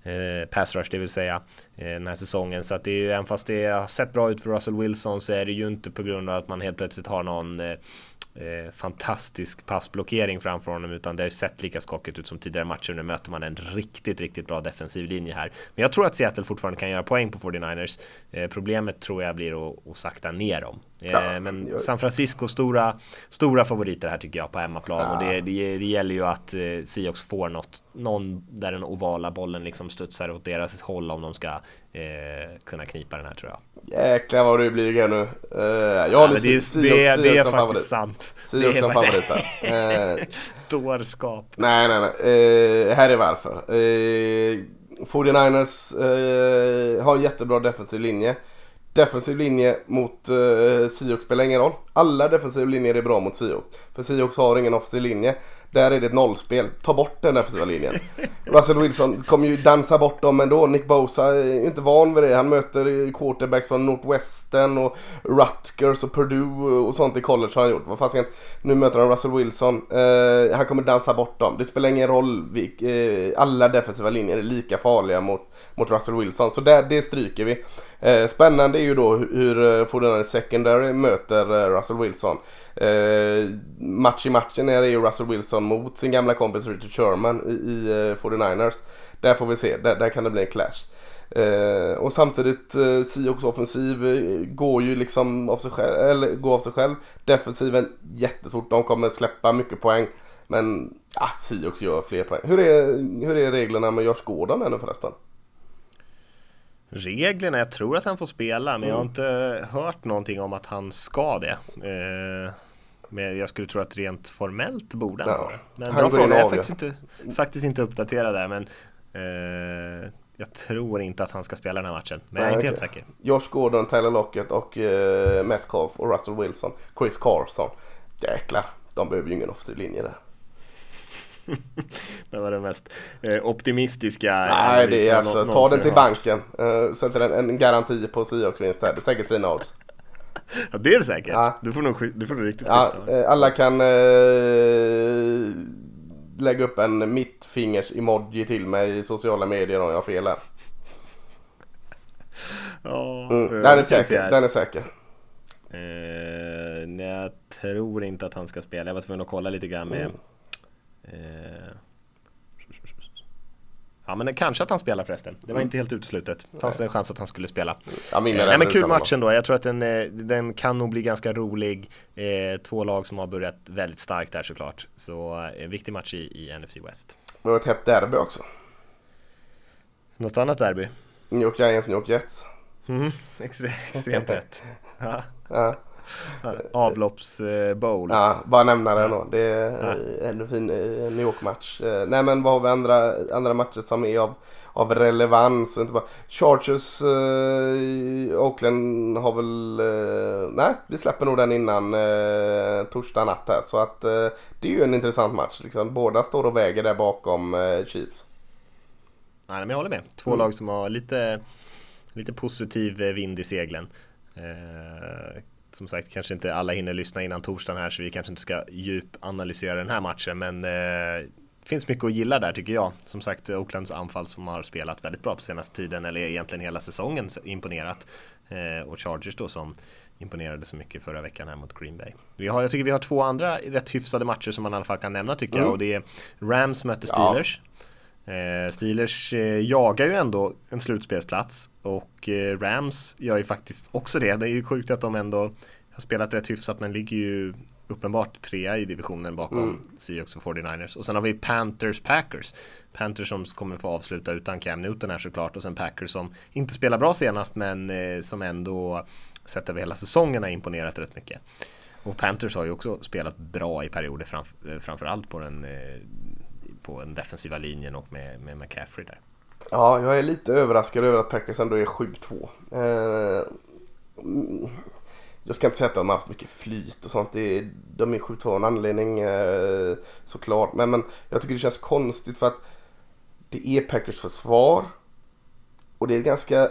eh, pass rush, det vill säga eh, den här säsongen. Så att det är ju, även fast det har sett bra ut för Russell Wilson så är det ju inte på grund av att man helt plötsligt har någon eh, eh, fantastisk passblockering framför honom utan det har ju sett lika skakigt ut som tidigare matcher. Nu möter man en riktigt, riktigt bra defensiv linje här. Men jag tror att Seattle fortfarande kan göra poäng på 49ers. Eh, problemet tror jag blir att, att sakta ner dem. Eh, ja, men jag... San Francisco stora, stora favoriter här tycker jag på hemmaplan ja. och det, det, det, gäller ju att eh, Seahawks får något, någon där den ovala bollen liksom studsar åt deras håll om de ska eh, kunna knipa den här tror jag. Jäklar vad du blyg nu. Uh, jag har lite det, Seahawks, det, det är faktiskt favorit. sant. Seahawks som favorit uh, *laughs* Dårskap. Nej, nej, nej. Uh, här är varför. Uh, 49ers uh, har en jättebra defensiv linje. Defensiv linje mot eh, Siok spelar ingen roll. Alla defensiva linjer är bra mot Seahawks. För Seahawks har ingen offensiv linje. Där är det ett nollspel. Ta bort den defensiva linjen. *laughs* Russell Wilson kommer ju dansa bort dem ändå. Nick Bosa är ju inte van vid det. Han möter quarterbacks från Northwestern och Rutgers och Purdue och sånt i college har han gjort. Vad fasiken, nu möter han Russell Wilson. Uh, han kommer dansa bort dem. Det spelar ingen roll. uh, alla defensiva linjer är lika farliga mot, mot Russell Wilson. Så där, det stryker vi. Uh, spännande är ju då hur uh, Fortnite Secondary möter Russell Wilson. Eh, match i matchen är det ju Russell Wilson mot sin gamla kompis Richard Sherman i, i eh, 49ers. Där får vi se, där, där kan det bli en clash. Eh, och samtidigt, eh, Seahawks offensiv eh, går ju liksom av sig själv, eller går av sig själv. Defensiven jättestort, de kommer släppa mycket poäng. Men ah, Seahawks gör fler poäng. Hur är, hur är reglerna med Josh Gordon ännu förresten? Reglerna. Jag tror att han får spela, men jag har mm. inte hört någonting om att han ska det. Eh, men jag skulle tro att rent formellt borde han ja. få det. Men bra fråga, jag är faktiskt inte, faktiskt inte uppdaterad där. Men eh, jag tror inte att han ska spela den här matchen, men Nej, jag är inte helt säker. Josh Gordon, Tyler Lockett och eh, Metcalf och Russell Wilson, Chris Carson. Jäklar, de behöver ju ingen offensiv linje där. *laughs* det var det mest eh, optimistiska. Nej, det är alltså, ta den till banken. Uh, sätter en, en garanti på Seahawks-vinst här. Det är säkert fina odds. Ja, det är det säkert. Ja. Du får nog, du får nog riktigt ja, uh, Alla kan uh, lägga upp en mittfingers-emoji till mig i sociala medier om jag har fel här. Ja, mm, den är säker. Den är säker. Uh, nej, jag tror inte att han ska spela. Jag var tvungen att kolla lite grann med mm Eh, ja men kanske att han spelar förresten. Det var mm. inte helt uteslutet. Fanns en chans att han skulle spela. Ja, eh, nej, men kul match ändå. Jag tror att den, eh, den kan nog bli ganska rolig. Eh, två lag som har börjat väldigt starkt där såklart. Så en viktig match i, i NFC West. Det var ett hett derby också. Något annat derby? New York Giants, New York Jets. Mm, *laughs* extre, extremt rätt. *laughs* Ja. Ja. *laughs* Avloppsbowl. Ja, bara nämna det då. Det är en fin New York-match. Eh, Nej men vad har vi andra, andra matcher som är av, av relevans? Inte bara. Chargers, eh, Oakland har väl... Eh, nej, vi släpper nog den innan eh, torsdag natt här. Så att eh, det är ju en intressant match. Liksom. Båda står och väger där bakom eh, Chiefs. Nej, men jag håller med. Två lag som har lite, lite positiv eh, vind i seglen. Eh, som sagt, kanske inte alla hinner lyssna innan torsdagen här så vi kanske inte ska djupanalysera den här matchen men eh, finns mycket att gilla där tycker jag. Som sagt, Oaklands anfall som har spelat väldigt bra på senaste tiden eller egentligen hela säsongen imponerat. Eh, och Chargers då som imponerade så mycket förra veckan här mot Green Bay. Vi har, jag tycker vi har två andra rätt hyfsade matcher som man i alla fall kan nämna tycker mm. jag och det är Rams möter Steelers. Ja. Eh, Steelers eh, jagar ju ändå en slutspelsplats och eh, Rams gör ju faktiskt också det. Det är ju sjukt att de ändå har spelat rätt hyfsat men ligger ju uppenbart trea i divisionen bakom mm. Seahawks och 49ers. Och sen har vi Panthers Packers. Panthers som kommer få avsluta utan Cam Newton här såklart och sen Packers som inte spelar bra senast men som ändå sett över hela säsongen har imponerat rätt mycket. Och Panthers har ju också spelat bra i perioder framf framförallt på den på den defensiva linjen och med, med McCaffrey där. Ja, jag är lite överraskad över att Packers ändå är 7-2. Eh, jag ska inte säga att de har haft mycket flyt och sånt. Det de är 7-2 av en anledning eh, såklart. Men, men jag tycker det känns konstigt för att det är Packers försvar. Och det är ganska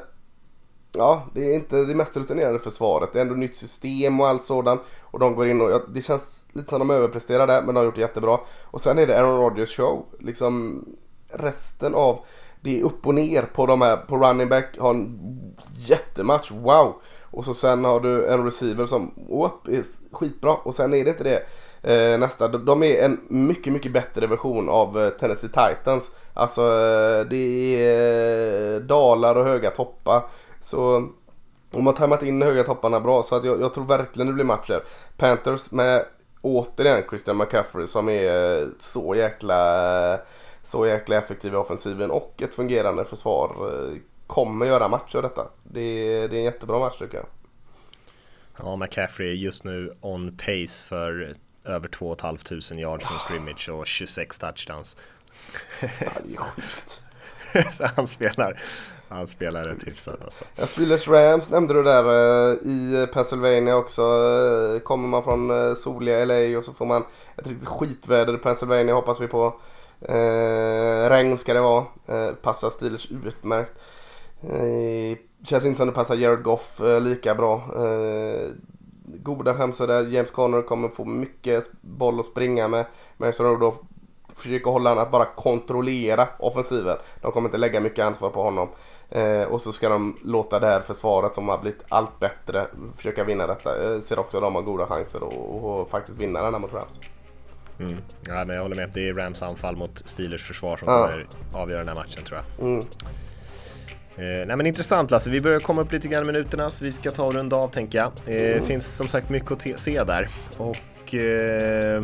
Ja, det är inte det mest rutinerade försvaret. Det är ändå nytt system och allt sådant. Och de går in och, ja, det känns lite som de överpresterar där, men de har gjort det jättebra. Och sen är det Aaron Rodgers show. Liksom resten av, det är upp och ner på de här, på running back, har en jättematch, wow. Och så sen har du en receiver som, upp, är skitbra. Och sen är det inte det. Eh, nästa, de är en mycket, mycket bättre version av eh, Tennessee Titans. Alltså eh, det är eh, dalar och höga toppar. Så de har tajmat in höga topparna bra så att jag, jag tror verkligen det blir matcher. Panthers med återigen Christian McCaffrey som är så jäkla så jäkla effektiv i offensiven och ett fungerande försvar kommer göra matcher detta. Det, det är en jättebra match tycker jag. Ja, McCaffrey är just nu on pace för över 2 500 yards från scrimmage och 26 touchdowns. Ja, det är sjukt. *laughs* så han spelar, han spelar rätt hyfsat alltså. Ja, Steelers Rams nämnde du där eh, i Pennsylvania också. Eh, kommer man från eh, soliga LA och så får man ett riktigt skitväder i Pennsylvania hoppas vi på. regn ska det vara. passar Steelers utmärkt. känns inte som det passar Jared Goff lika bra. goda chanser där. James Conner kommer få mycket boll att springa med. Men så då försöker hålla honom att bara kontrollera offensiven. De kommer inte lägga mycket ansvar på honom. Eh, och så ska de låta det här försvaret som har blivit allt bättre försöka vinna detta. Eh, ser också att de har goda chanser att faktiskt vinna den här mot Rams. Mm. Ja, men jag håller med. Det är Rams anfall mot Steelers försvar som ja. kommer avgöra den här matchen tror jag. Mm. Eh, nej men intressant Lasse, vi börjar komma upp lite grann i minuterna så vi ska ta och runda av tänker jag. Det eh, mm. finns som sagt mycket att se där. Och eh,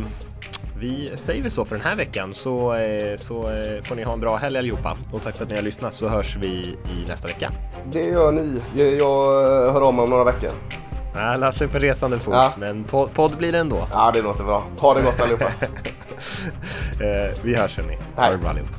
vi säger väl så för den här veckan så, eh, så eh, får ni ha en bra helg allihopa. Och tack för att ni har lyssnat så hörs vi i nästa vecka. Det gör ni. Jag hör om om några veckor. Ja, Lasse är på resande fot, ja. men podd blir det ändå. Ja, det låter bra. Ha det gott allihopa. *laughs* Eh, vi hörs hörni. Ha det bra allihop.